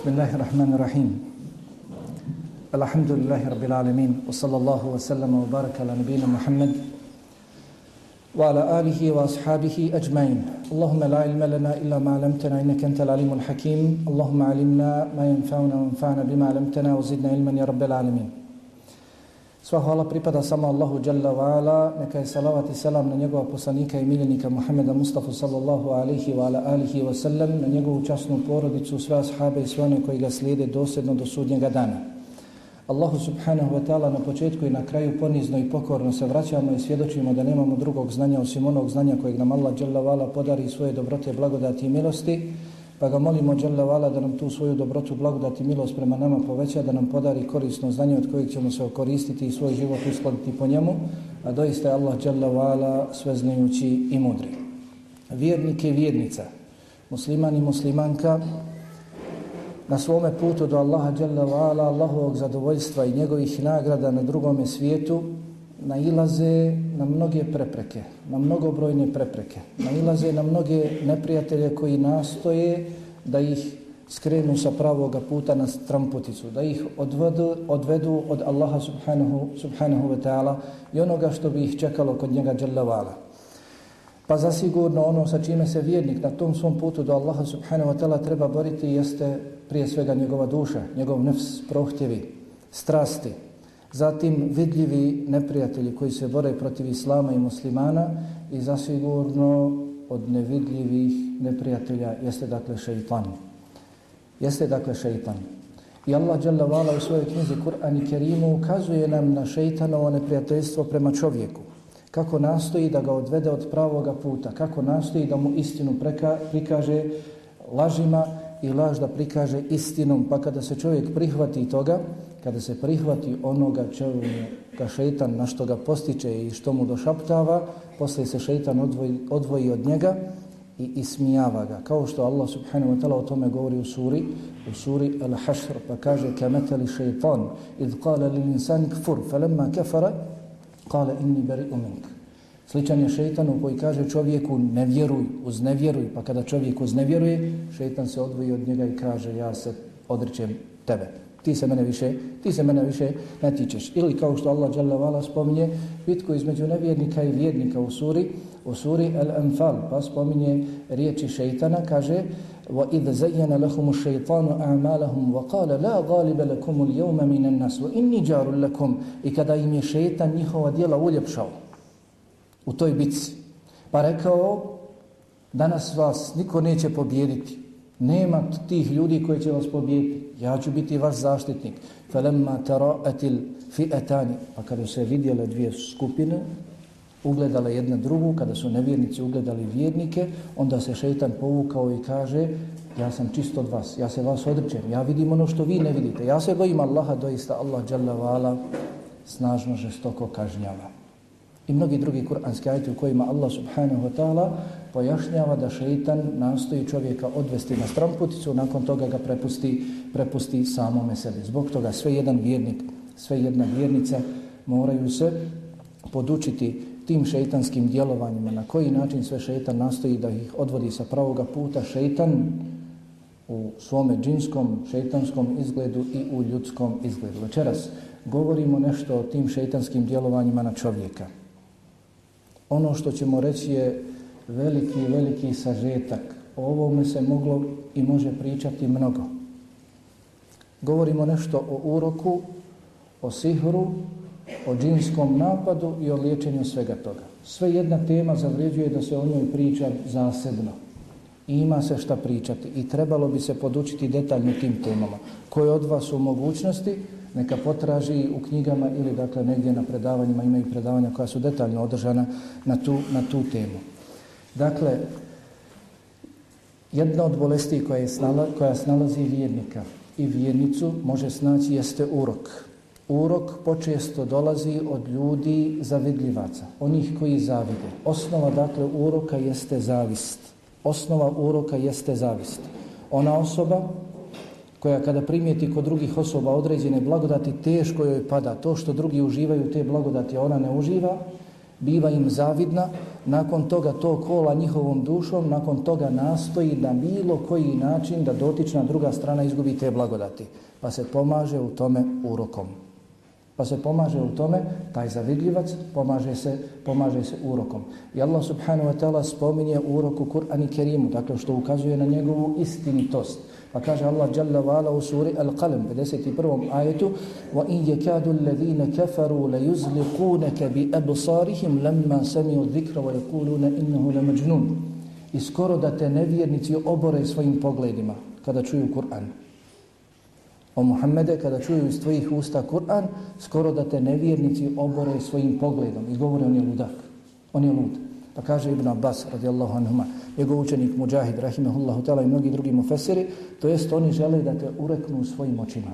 بسم الله الرحمن الرحيم الحمد لله رب العالمين وصلى الله وسلم وبارك على نبينا محمد وعلى آله وأصحابه أجمعين اللهم لا علم لنا إلا ما علمتنا إنك أنت العليم الحكيم اللهم علمنا ما ينفعنا وانفعنا بما علمتنا وزدنا علما يا رب العالمين Sva hvala pripada samo Allahu Jalla wa ala, neka je salavat i selam na njegova poslanika i miljenika Muhammeda Mustafa sallallahu alihi wa ala alihi wa sallam, na njegovu časnu porodicu, sve ashabe i sve one koji ga slijede dosljedno do sudnjega dana. Allahu subhanahu wa ta'ala na početku i na kraju ponizno i pokorno se vraćamo i svjedočimo da nemamo drugog znanja osim onog znanja kojeg nam Allah Jalla wa ala podari svoje dobrote, blagodati i milosti, Pa ga molimo Đalla Vala da nam tu svoju dobrotu, blagodat i milost prema nama poveća, da nam podari korisno znanje od kojeg ćemo se okoristiti i svoj život uskladiti po njemu, a doista je Allah Đalla Vala sveznajući i mudri. Vjernik je vjernica, musliman i muslimanka, na svome putu do Allaha Đalla Vala, Allahovog zadovoljstva i njegovih nagrada na drugome svijetu, nailaze na mnoge prepreke, na mnogobrojne prepreke, nailaze na mnoge neprijatelje koji nastoje da ih skrenu sa pravoga puta na stramputicu, da ih odvedu, odvedu od Allaha subhanahu, subhanahu wa ta'ala i onoga što bi ih čekalo kod njega dželavala. Pa zasigurno ono sa čime se vjernik na tom svom putu do Allaha subhanahu wa ta'ala treba boriti jeste prije svega njegova duša, njegov nefs, prohtjevi, strasti, Zatim vidljivi neprijatelji koji se bore protiv islama i muslimana i zasigurno od nevidljivih neprijatelja jeste dakle šeitan. Jeste dakle šeitan. I Allah Jalla Vala u svojoj knjizi Kur'an i Kerimu ukazuje nam na šeitanovo neprijateljstvo prema čovjeku. Kako nastoji da ga odvede od pravoga puta. Kako nastoji da mu istinu preka, prikaže lažima i laž da prikaže istinom. Pa kada se čovjek prihvati toga, kada se prihvati onoga čega šeitan na što ga postiče i što mu došaptava, posle se šeitan odvoji, odvoji od njega i ismijava ga. Kao što Allah subhanahu wa ta'ala o tome govori u suri, u suri Al-Hashr, pa kaže kametali šeitan, idh kale li insani kfur, falemma kefara, kale inni beri umink. Sličan je šeitanu koji kaže čovjeku ne vjeruj, uz ne vjeruj, pa kada čovjek uznevjeruje, vjeruje, šeitan se odvoji od njega i kaže ja se odričem tebe ti se mene više, ti se mene više ne tičeš. Ili kao što Allah dželle vala spominje bitku između nevjernika i vjernika u suri, u suri Al-Anfal, pa spominje riječi šejtana, kaže: "Wa id zayyana lahum ash-shaytanu a'malahum wa qala la ghaliba lakum al-yawma min an-nas wa inni jarul lakum." I kada im je šejtan njihova djela uljepšao u toj bitci, pa rekao: "Danas vas niko neće pobijediti." Nema tih ljudi koji će vas pobijediti Ja ću biti vaš zaštitnik. Falemma tara'atil fi'atani. Pa kada se vidjele dvije skupine, ugledale jedna drugu, kada su nevjernici ugledali vjernike, onda se šeitan povukao i kaže ja sam čist od vas, ja se vas odrećem, ja vidim ono što vi ne vidite. Ja se bojim Allaha, doista Allah, jalla snažno žestoko kažnjava i mnogi drugi kuranski ajti u kojima Allah subhanahu wa ta'ala pojašnjava da šeitan nastoji čovjeka odvesti na stramputicu, nakon toga ga prepusti, prepusti samome sebi. Zbog toga sve jedan vjernik, sve jedna vjernica moraju se podučiti tim šeitanskim djelovanjima, na koji način sve šeitan nastoji da ih odvodi sa pravoga puta. Šeitan u svome džinskom, šeitanskom izgledu i u ljudskom izgledu. Večeras govorimo nešto o tim šeitanskim djelovanjima na čovjeka ono što ćemo reći je veliki, veliki sažetak. O ovome se moglo i može pričati mnogo. Govorimo nešto o uroku, o sihru, o džinskom napadu i o liječenju svega toga. Sve jedna tema zavređuje da se o njoj priča zasebno. I ima se šta pričati i trebalo bi se podučiti detaljno tim temama. Koje od vas u mogućnosti, neka potraži u knjigama ili dakle negdje na predavanjima ima i predavanja koja su detaljno održana na tu, na tu temu. Dakle, jedna od bolesti koja, je snala, koja snalazi vjernika i vjernicu može snaći jeste urok. Urok počesto dolazi od ljudi zavidljivaca, onih koji zavide. Osnova dakle uroka jeste zavist. Osnova uroka jeste zavist. Ona osoba koja kada primijeti kod drugih osoba određene blagodati, teško joj pada to što drugi uživaju te blagodati, a ona ne uživa, biva im zavidna, nakon toga to kola njihovom dušom, nakon toga nastoji da bilo koji način da dotična druga strana izgubi te blagodati. Pa se pomaže u tome urokom. Pa se pomaže u tome, taj zavidljivac pomaže se, pomaže se urokom. I Allah subhanahu wa ta'ala spominje urok u Kur'an i Kerimu, dakle što ukazuje na njegovu istinitost. Pa kaže Allah Jalla wa'ala u suri Al-Qalam, 51. ajetu وَإِنْ يَكَادُ الَّذِينَ كَفَرُوا لَيُزْلِقُونَكَ بِأَبْصَارِهِمْ لَمَّا سَمِيُوا الذِّكْرَ وَيَقُولُونَ إِنَّهُ لَمَجْنُونَ I skoro da te nevjernici obore svojim pogledima kada čuju Kur'an. O Muhammede, kada čuju iz tvojih usta Kur'an, skoro da te nevjernici obore svojim pogledom i govore on je ludak. On je lud. Pa kaže Ibn Abbas radijallahu anhuma, njegov učenik Mujahid rahimahullahu ta'ala i mnogi drugi mufesiri, to jest oni žele da te ureknu svojim očima.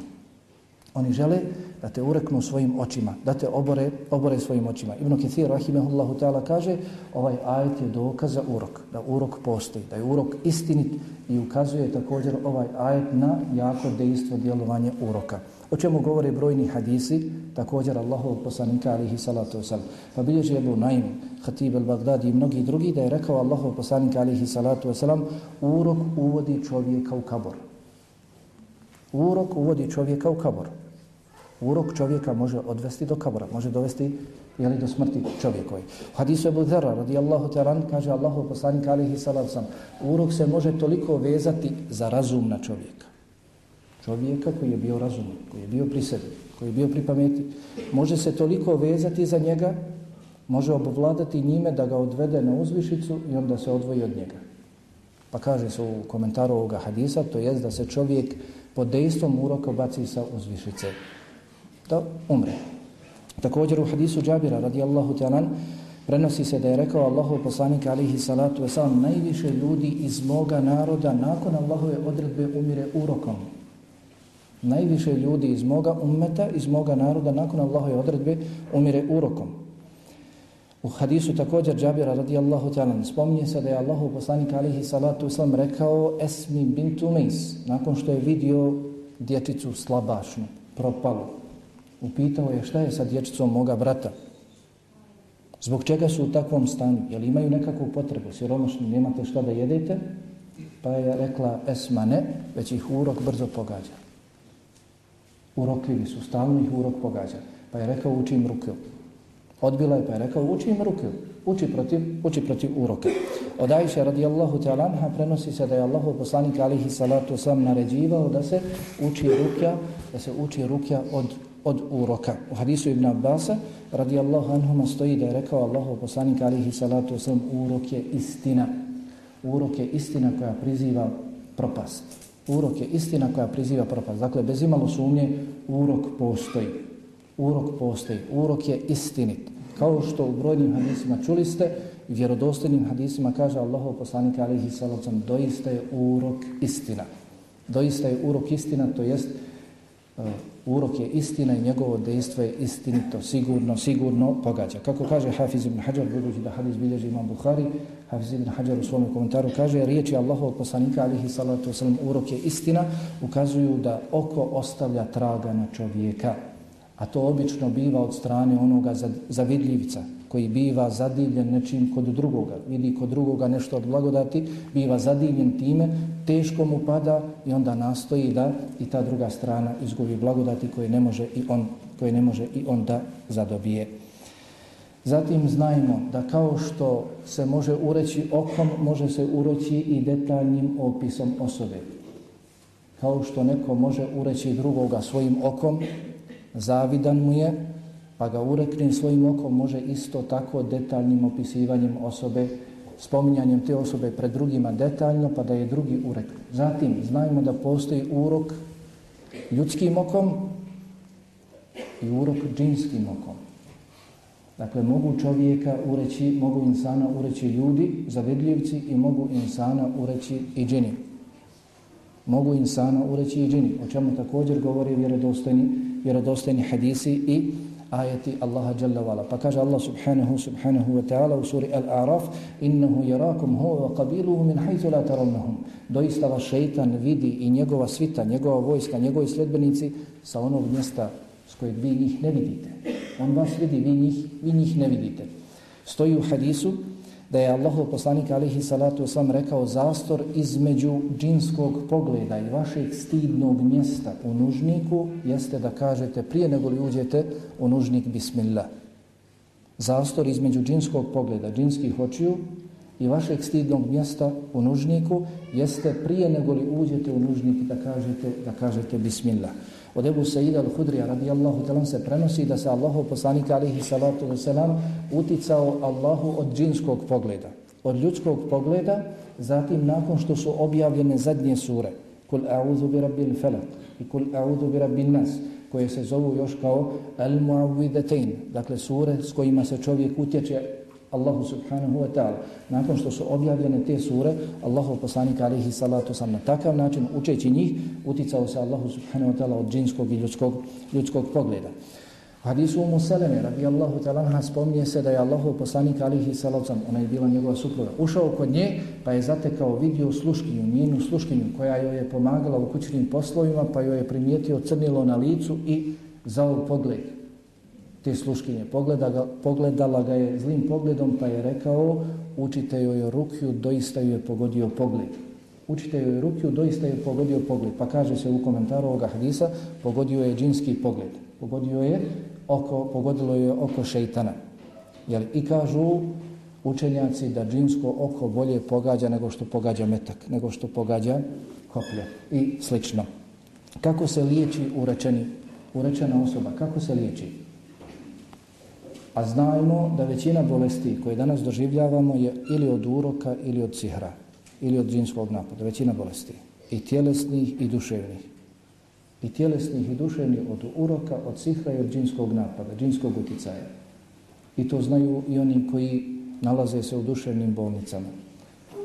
Oni žele da te ureknu svojim očima, da te obore, obore svojim očima. Ibn Kathir rahimahullahu ta'ala kaže, ovaj ajet je dokaz za urok, da urok postoji, da je urok istinit i ukazuje također ovaj ajet na jako dejstvo djelovanje uroka. O čemu govore brojni hadisi, također Allahov poslanika alihi salatu wasalam. Pa bilježi Ebu Naim, Khatib al-Baghdadi i mnogi drugi da je rekao Allahov poslanika alihi salatu wasalam, urok uvodi čovjeka u kabor. Urok uvodi čovjeka u kabor. Urok čovjeka može odvesti do kabora, može dovesti jeli, do smrti čovjekovi. U hadisu Ebu Dherra, radijallahu ta'ala, kaže Allahov poslanika alihi salatu wasalam, urok se može toliko vezati za razum na čovjeka čovjeka koji je bio razuman, koji je bio pri sebi, koji je bio pri pameti, može se toliko vezati za njega, može obvladati njime da ga odvede na uzvišicu i onda se odvoji od njega. Pa kaže se u komentaru ovoga hadisa, to jest da se čovjek pod dejstvom uroka baci sa uzvišice, da umre. Također u hadisu Džabira radijallahu ta'alan prenosi se da je rekao Allahov poslanik alihi salatu wasalam najviše ljudi iz moga naroda nakon Allahove odredbe umire urokom najviše ljudi iz moga ummeta, iz moga naroda, nakon Allahove odredbe, umire urokom. U hadisu također Džabira radijallahu ta'ala spominje se da je Allahu poslanik alihi salatu uslam rekao Esmi bint Meis, nakon što je vidio dječicu slabašnu, propalu. Upitao je šta je sa dječicom moga brata. Zbog čega su u takvom stanju? Jel imaju nekakvu potrebu? Siromašni, nemate šta da jedete? Pa je rekla Esma ne, već ih urok brzo pogađa urokljivi su, stalno ih urok pogađa. Pa je rekao uči im ruke. Odbila je pa je rekao uči im ruke. Uči protiv, uči protiv uroka. Od Ajše radijallahu ta'ala anha prenosi se da je Allahu poslanik alihi salatu sam naređivao da se uči rukja, da se uči rukja od, od uroka. U hadisu Ibn Abbasa radijallahu anhuma stoji da je rekao Allahu poslanik alihi salatu sam urok je istina. Urok je istina koja priziva propast. Urok je istina koja priziva propast. Dakle, bez imalo sumnje, urok postoji. Urok postoji. Urok je istinit. Kao što u brojnim hadisima čuli ste, vjerodostojnim hadisima kaže Allahov poslanik alihi salacom, doista je urok istina. Doista je urok istina, to jest uh, urok je istina i njegovo dejstvo je istinito, sigurno, sigurno pogađa. Kako kaže Hafiz ibn Hajar, budući da hadis bilježi imam Bukhari, Hafiz ibn Hajar u svom komentaru kaže, riječi Allahovog poslanika, alihi salatu wasalam, urok je istina, ukazuju da oko ostavlja traga na čovjeka. A to obično biva od strane onoga zavidljivca, koji biva zadivljen nečim kod drugoga, vidi kod drugoga nešto od blagodati, biva zadivljen time, teško mu pada i onda nastoji da i ta druga strana izgubi blagodati koje ne može i on, koje ne može i on da zadobije. Zatim znajmo da kao što se može ureći okom, može se ureći i detaljnim opisom osobe. Kao što neko može ureći drugoga svojim okom, zavidan mu je, pa ga ureknem svojim okom može isto tako detaljnim opisivanjem osobe, spominjanjem te osobe pred drugima detaljno, pa da je drugi urek. Zatim, znajmo da postoji urok ljudskim okom i urok džinskim okom. Dakle, mogu čovjeka ureći, mogu insana ureći ljudi, zavidljivci i mogu insana ureći i džini. Mogu insana ureći i džini, o čemu također govori vjerodostojni, vjerodostojni hadisi i ajeti Allaha Jalla wala. Pa kaže Allah subhanahu subhanahu wa ta'ala u suri Al-A'raf innahu jerakum huwa wa qabiluhu min haythu la tarawnahum. Doista vas šeitan vidi i njegova svita, njegova vojska, njegovi sledbenici sa onog mjesta s kojeg vi njih ne vidite. On vas vidi, vi njih, vi njih ne vidite. Stoji u hadisu da je Allahu poslanik alihi salatu osam rekao zastor između džinskog pogleda i vašeg stidnog mjesta u nužniku jeste da kažete prije nego li uđete u nužnik bismillah. Zastor između džinskog pogleda, džinskih očiju i vašeg stidnog mjesta u nužniku jeste prije nego li uđete u nužnik da kažete, da kažete bismillah. Od Ebu Saida al-Hudrija radijallahu talan se prenosi da se Allahu poslanika alihi salatu wasalam uticao Allahu od džinskog pogleda, od ljudskog pogleda, zatim nakon što su objavljene zadnje sure, kul a'udhu bi rabbil falaq i kul a'udhu bi rabbin nas, koje se zovu još kao al-mu'awwidatain, dakle sure s kojima se čovjek utječe Allahu subhanahu wa ta'ala. Nakon što su objavljene te sure, Allahu poslanik alihi salatu sam na takav način, učeći njih, uticao se Allahu subhanahu wa ta'ala od džinskog i ljudskog, ljudskog pogleda. U hadisu Umu Seleme, radi Allahu ta'ala, spominje se da je Allahu poslanik alihi salatu sam, ona je bila njegova supruga, ušao kod nje, pa je zatekao vidio sluškinju, njenu sluškinju, koja joj je pomagala u kućnim poslovima, pa joj je primijetio crnilo na licu i zao pogled te sluškinje. Pogleda ga, pogledala ga je zlim pogledom pa je rekao učite joj rukju, doista joj je pogodio pogled. Učite joj rukju, doista je pogodio pogled. Pa kaže se u komentaru ovoga hadisa, pogodio je džinski pogled. Pogodio je oko, pogodilo je oko šeitana. Jer i kažu učenjaci da džinsko oko bolje pogađa nego što pogađa metak, nego što pogađa koplje i slično. Kako se liječi urečeni, urečena osoba? Kako se liječi? A znajmo da većina bolesti koje danas doživljavamo je ili od uroka ili od sihra ili od džinskog napada. Većina bolesti. I tjelesnih i duševnih. I tjelesnih i duševnih od uroka, od sihra i od džinskog napada, džinskog uticaja. I to znaju i oni koji nalaze se u duševnim bolnicama.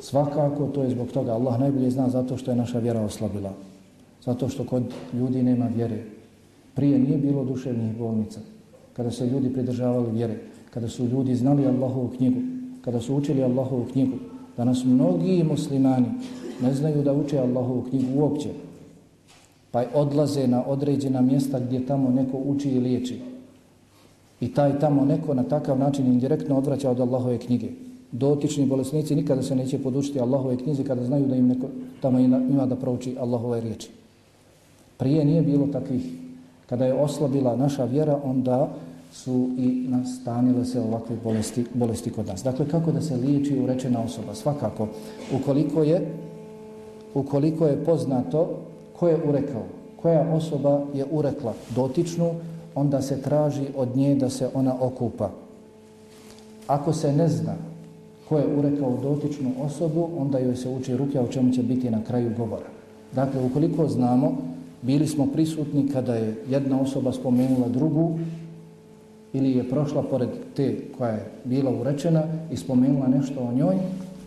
Svakako to je zbog toga. Allah najbolje zna zato što je naša vjera oslabila. Zato što kod ljudi nema vjere. Prije nije bilo duševnih bolnica kada se ljudi pridržavali vjere, kada su ljudi znali Allahovu knjigu, kada su učili Allahovu knjigu. Danas mnogi muslimani ne znaju da uče Allahovu knjigu uopće, pa odlaze na određena mjesta gdje tamo neko uči i liječi. I taj tamo neko na takav način indirektno odvraća od Allahove knjige. Dotični bolesnici nikada se neće podučiti Allahove knjize kada znaju da im neko tamo ima da prouči Allahove riječi. Prije nije bilo takvih kada je oslabila naša vjera, onda su i nastanile se ovakve bolesti, bolesti kod nas. Dakle, kako da se liječi urečena osoba? Svakako, ukoliko je, ukoliko je poznato ko je urekao, koja osoba je urekla dotičnu, onda se traži od nje da se ona okupa. Ako se ne zna ko je urekao dotičnu osobu, onda joj se uči ruke, o čemu će biti na kraju govora. Dakle, ukoliko znamo bili smo prisutni kada je jedna osoba spomenula drugu ili je prošla pored te koja je bila urečena i spomenula nešto o njoj,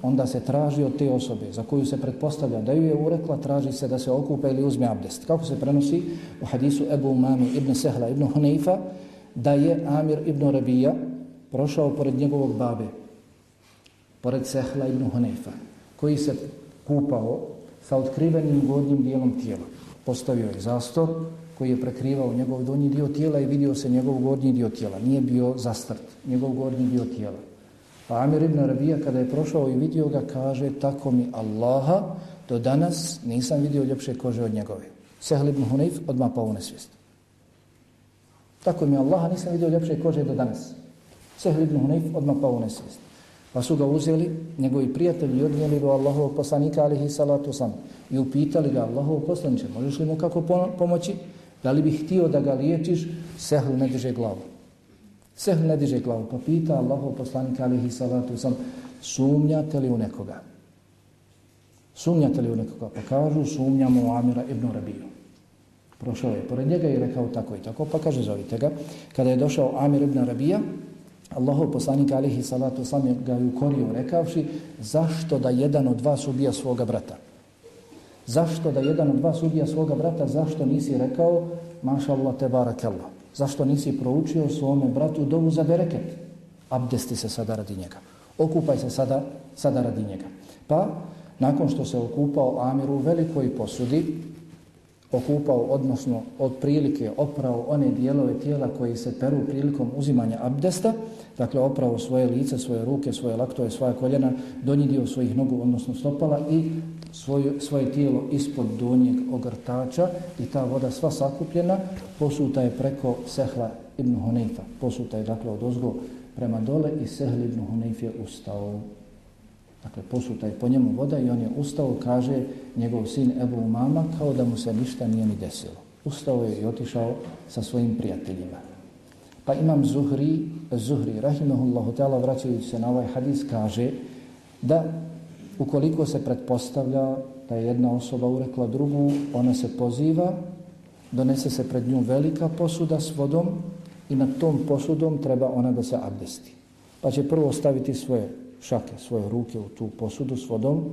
onda se traži od te osobe za koju se pretpostavlja da ju je urekla, traži se da se okupa ili uzme abdest. Kako se prenosi u hadisu Ebu Umami ibn Sehla ibn Huneifa, da je Amir ibn Rabija prošao pored njegovog babe, pored Sehla ibn Huneifa, koji se kupao sa otkrivenim gornjim dijelom tijela postavio je zastor koji je prekrivao njegov donji dio tijela i vidio se njegov gornji dio tijela. Nije bio zastrt, njegov gornji dio tijela. Pa Amir ibn Rabija kada je prošao i vidio ga kaže tako mi Allaha do danas nisam vidio ljepše kože od njegove. Sehl ibn Hunayf odmah pa u nesvijest. Tako mi Allaha nisam vidio ljepše kože do danas. Sehl ibn Hunayf odmah pa u nesvijest. Pa su ga uzeli njegovi prijatelji odnijeli do Allahovog poslanika alihi salatu sam i upitali ga Allahov poslaniče, možeš li mu kako pomoći? Da li bi htio da ga liječiš? Sehl ne diže glavu. Sehl ne diže glavu. Pa pita Allahov poslanika alihi salatu sam sumnjate li u nekoga? Sumnjate li u nekoga? Pa kažu sumnjamo u Amira ibn Rabiju. Prošao je pored njega i rekao tako i tako. Pa kaže zovite ga. Kada je došao Amir ibn Rabija, Allahov poslanik alihi salatu sam ga je ukorio rekavši zašto da jedan od vas ubija svoga brata? Zašto da jedan od vas ubija svoga brata? Zašto nisi rekao maša Allah te barakallah? Zašto nisi proučio svome bratu dovu za bereket? Abdesti se sada radi njega. Okupaj se sada, sada radi njega. Pa, nakon što se okupao Amir u velikoj posudi, okupao, odnosno od prilike oprao one dijelove tijela koji se peru prilikom uzimanja abdesta, dakle oprao svoje lice, svoje ruke, svoje laktove, svoje koljena, donji dio svojih nogu, odnosno stopala i svoje, svoje tijelo ispod donjeg ogrtača i ta voda sva sakupljena posuta je preko Sehla ibn Hunayfa. Posuta je dakle od ozgo prema dole i Sehl ibn Hunayf je ustao. Dakle, posuta je po njemu voda i on je ustao, kaže njegov sin Ebu Umama, kao da mu se ništa nije ni desilo. Ustao je i otišao sa svojim prijateljima. Pa imam Zuhri, Zuhri, rahimahullahu ta'ala, vraćajući se na ovaj hadis, kaže da ukoliko se pretpostavlja da je jedna osoba urekla drugu, ona se poziva, donese se pred njom velika posuda s vodom i nad tom posudom treba ona da se abdesti. Pa će prvo staviti svoje šake, svoje ruke u tu posudu s vodom,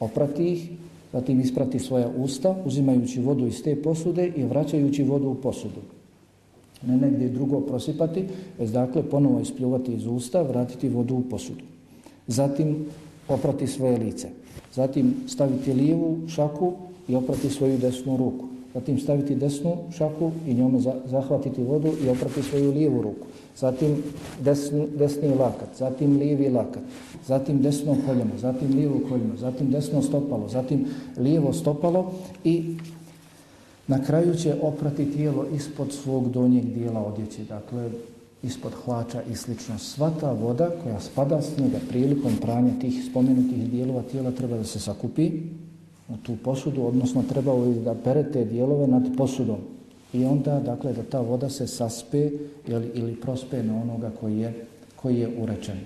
oprati ih, zatim isprati svoja usta, uzimajući vodu iz te posude i vraćajući vodu u posudu. Ne negdje drugo prosipati, već dakle ponovo ispljuvati iz usta, vratiti vodu u posudu. Zatim oprati svoje lice. Zatim staviti lijevu šaku i oprati svoju desnu ruku. Zatim staviti desnu šaku i njome zahvatiti vodu i oprati svoju lijevu ruku. Zatim desni, desni lakat, zatim lijevi lakat, zatim desno koljeno, zatim lijevo koljeno, zatim desno stopalo, zatim lijevo stopalo i na kraju će oprati tijelo ispod svog donjeg dijela odjeće. Dakle, ispod hlača i slično. Sva ta voda koja spada s njega prilikom pranja tih spomenutih dijelova tijela treba da se sakupi u tu posudu, odnosno treba da pere te dijelove nad posudom. I onda, dakle, da ta voda se saspe ili, ili prospe na onoga koji je, koji je urečen.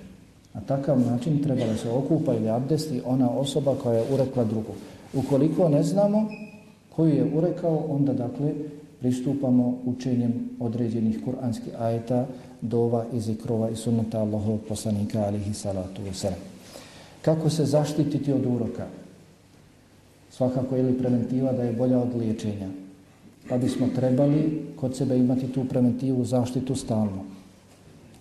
Na takav način treba da se okupa ili abdesti ona osoba koja je urekla drugu. Ukoliko ne znamo koju je urekao, onda, dakle, pristupamo učenjem određenih kuranskih ajeta, dova i zikrova i sunnata Allahov poslanika alihi salatu wasalam. Kako se zaštititi od uroka? Svakako je li preventiva da je bolja od liječenja? Pa bismo trebali kod sebe imati tu preventivu zaštitu stalno.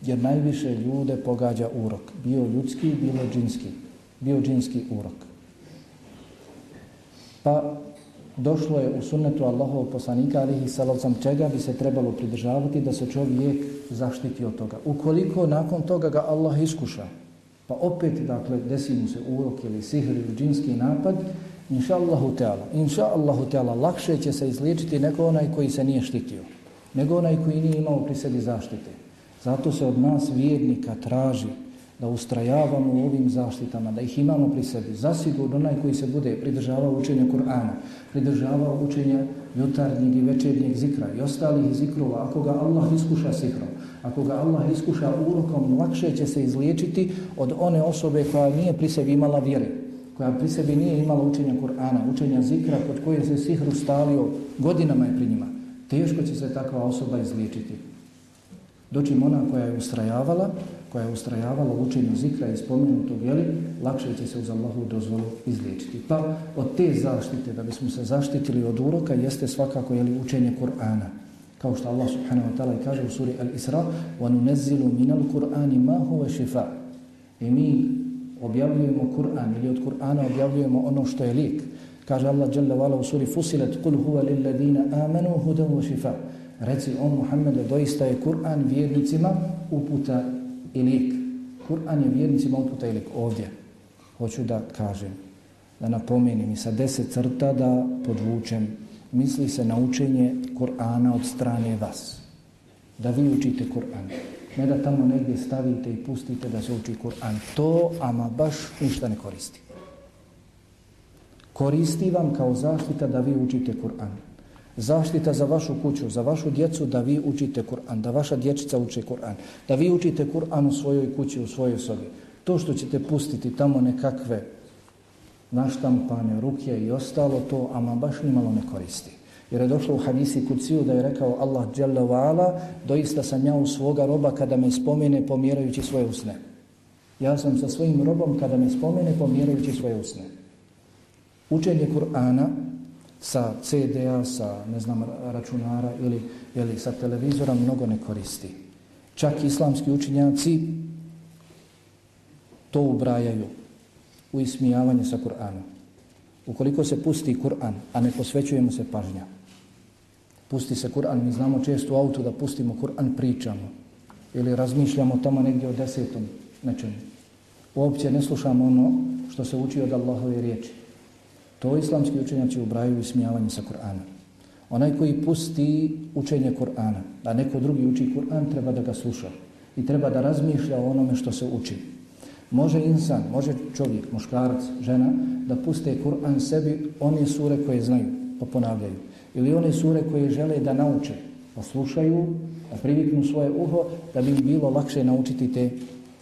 Jer najviše ljude pogađa urok. Bio ljudski, bilo džinski. Bio džinski urok. Pa došlo je u sunnetu Allahovog poslanika alihi salavcam čega bi se trebalo pridržavati da se čovjek zaštiti od toga. Ukoliko nakon toga ga Allah iskuša, pa opet dakle desi mu se urok ili sihr ili džinski napad, inša Allahu Teala, inša Allahu Teala, lakše će se izliječiti neko onaj koji se nije štitio, nego onaj koji nije imao pri sebi zaštite. Zato se od nas vjernika traži da ustrajavamo u ovim zaštitama, da ih imamo pri sebi. Zasigurno onaj koji se bude pridržavao učenja Kur'ana, pridržavao učenja jutarnjeg i večernjeg zikra i ostalih zikrova, ako ga Allah iskuša sihrom, ako ga Allah iskuša urokom, lakše će se izliječiti od one osobe koja nije pri sebi imala vjere, koja pri sebi nije imala učenja Kur'ana, učenja zikra kod koje se sihr ustalio, godinama je pri njima. Teško će se takva osoba izliječiti. Dočim ona koja je ustrajavala, koja je ustrajavala u učenju zikra i spomenutog, jeli, lakše će se uz Allahu dozvolu izliječiti. Pa od te zaštite, da bismo se zaštitili od uroka, jeste svakako jeli, učenje Kur'ana. Kao što Allah subhanahu wa ta'ala kaže u suri Al-Isra وَنُنَزِّلُ مِنَ الْقُرْآنِ مَا هُوَ شِفَا I mi objavljujemo Kur'an ili od Kur'ana objavljujemo ono što je lijek. Kaže Allah Jalla wa'ala u suri Fusilet قُلْ هُوَ لِلَّذِينَ آمَنُوا هُدَوْ وَشِفَا Reci on Muhammede, doista je Kur'an vjernicima uputa i lik. Kur'an je vjernicima uputa i lik. Ovdje hoću da kažem, da napomenim i sa deset crta da podvučem, misli se na učenje Kur'ana od strane vas. Da vi učite Kur'an. Ne da tamo negdje stavite i pustite da se uči Kur'an. To ama baš ništa ne koristi. Koristi vam kao zaštita da vi učite Kur'an zaštita za vašu kuću, za vašu djecu da vi učite Kur'an, da vaša dječica uči Kur'an, da vi učite Kur'an u svojoj kući, u svojoj sobi. To što ćete pustiti tamo nekakve naštampane ruke i ostalo, to ama baš nimalo ne koristi. Jer je došlo u hadisi kuciju da je rekao Allah dželavala, doista sam ja u svoga roba kada me spomene pomjerajući svoje usne. Ja sam sa svojim robom kada me spomene pomjerajući svoje usne. Učenje Kur'ana sa CD-a, sa ne znam, računara ili, ili sa televizora mnogo ne koristi. Čak islamski učinjaci to ubrajaju u ismijavanje sa Kur'anom. Ukoliko se pusti Kur'an, a ne posvećujemo se pažnja, pusti se Kur'an, mi znamo često u autu da pustimo Kur'an, pričamo. ili razmišljamo tamo negdje o desetom nečemu. Uopće ne slušamo ono što se uči od Allahove riječi. To islamski učenjaci ubraju ismijavanje sa Kur'anom. Onaj koji pusti učenje Kur'ana, da neko drugi uči Kur'an, treba da ga sluša i treba da razmišlja o onome što se uči. Može insan, može čovjek, muškarac, žena, da puste Kur'an sebi one sure koje znaju, pa ponavljaju. Ili one sure koje žele da nauče, pa slušaju, da priviknu svoje uho, da bi im bilo lakše naučiti te,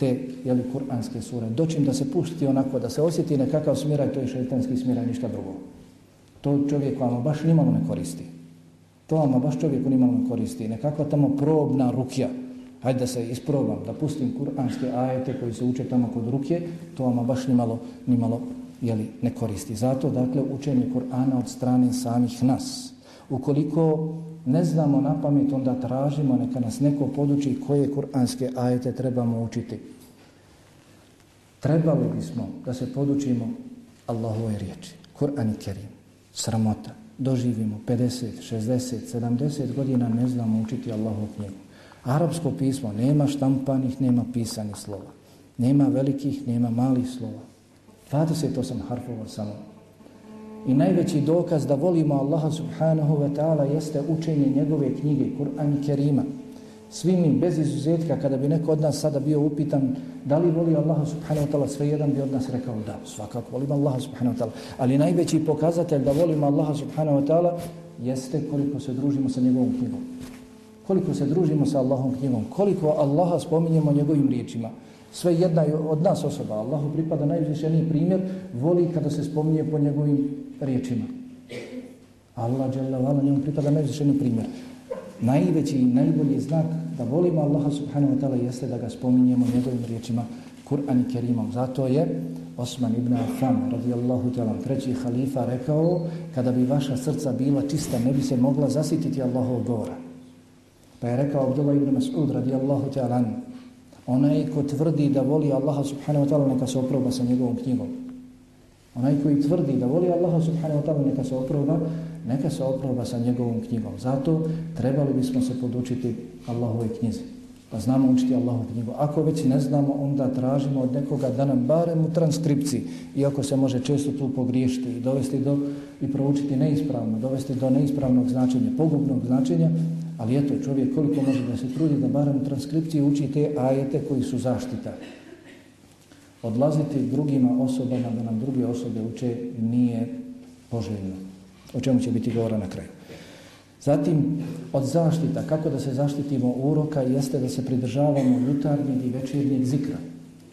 te jeli, kur'anske sure. Doćim da se pusti onako, da se osjeti nekakav smiraj, to je šeitanski smiraj, ništa drugo. To čovjek vam baš nimalo ne koristi. To vam baš čovjeku nimalo ne koristi. Nekakva tamo probna rukja. Hajde da se isprobam, da pustim kuranske ajete koji se uče tamo kod ruke, to vam baš nimalo, nimalo jeli, ne koristi. Zato, dakle, učenje Kur'ana od strane samih nas. Ukoliko ne znamo na pamet, onda tražimo neka nas neko poduči koje kuranske ajete trebamo učiti. Trebali bismo da se podučimo Allahove riječi. Kur'an i Kerim. Sramota. Doživimo 50, 60, 70 godina ne znamo učiti Allahov knjigu. Arabsko pismo nema štampanih, nema pisanih slova. Nema velikih, nema malih slova. 28 harfova samo. I najveći dokaz da volimo Allaha subhanahu wa ta'ala jeste učenje njegove knjige, Kur'an i Kerima. Svi mi, bez izuzetka, kada bi neko od nas sada bio upitan da li voli Allaha subhanahu wa ta'ala, sve jedan bi od nas rekao da, svakako volim Allaha subhanahu wa ta'ala. Ali najveći pokazatelj da volimo Allaha subhanahu wa ta'ala jeste koliko se družimo sa njegovom knjigom. Koliko se družimo sa Allahom knjigom, koliko Allaha spominjemo njegovim riječima. Sve jedna od nas osoba, Allahu pripada najvišeniji primjer, voli kada se spominje po njegovim riječima. Allah, Jalla, Vala, njemu pripada najvišeni primjer. Najveći i najbolji znak da volimo Allaha subhanahu wa ta'ala jeste da ga spominjemo njegovim riječima Kur'an i Kerimom. Zato je Osman ibn Affan, radijallahu ta'ala, treći halifa, rekao kada bi vaša srca bila čista, ne bi se mogla zasititi Allahov govora. Pa je rekao Abdullah ibn Mas'ud, radijallahu ta'ala, Onaj ko tvrdi da voli Allaha subhanahu wa ta'ala neka se oproba sa njegovom knjigom. Onaj koji tvrdi da voli Allaha subhanahu wa ta'ala neka se oproba, neka se oproba sa njegovom knjigom. Zato trebali bismo se podučiti Allahove knjize. Pa znamo učiti Allahovu knjigu. Ako već ne znamo, onda tražimo od nekoga da nam barem u transkripciji, iako se može često tu pogriješiti i dovesti do i proučiti neispravno, dovesti do neispravnog značenja, pogubnog značenja, Ali eto, čovjek koliko može da se trudi da barem u transkripciji uči te ajete koji su zaštita. Odlaziti drugima osobama da nam druge osobe uče nije poželjno. O čemu će biti govora na kraju. Zatim, od zaštita, kako da se zaštitimo uroka, jeste da se pridržavamo jutarnjeg i večernjeg zikra.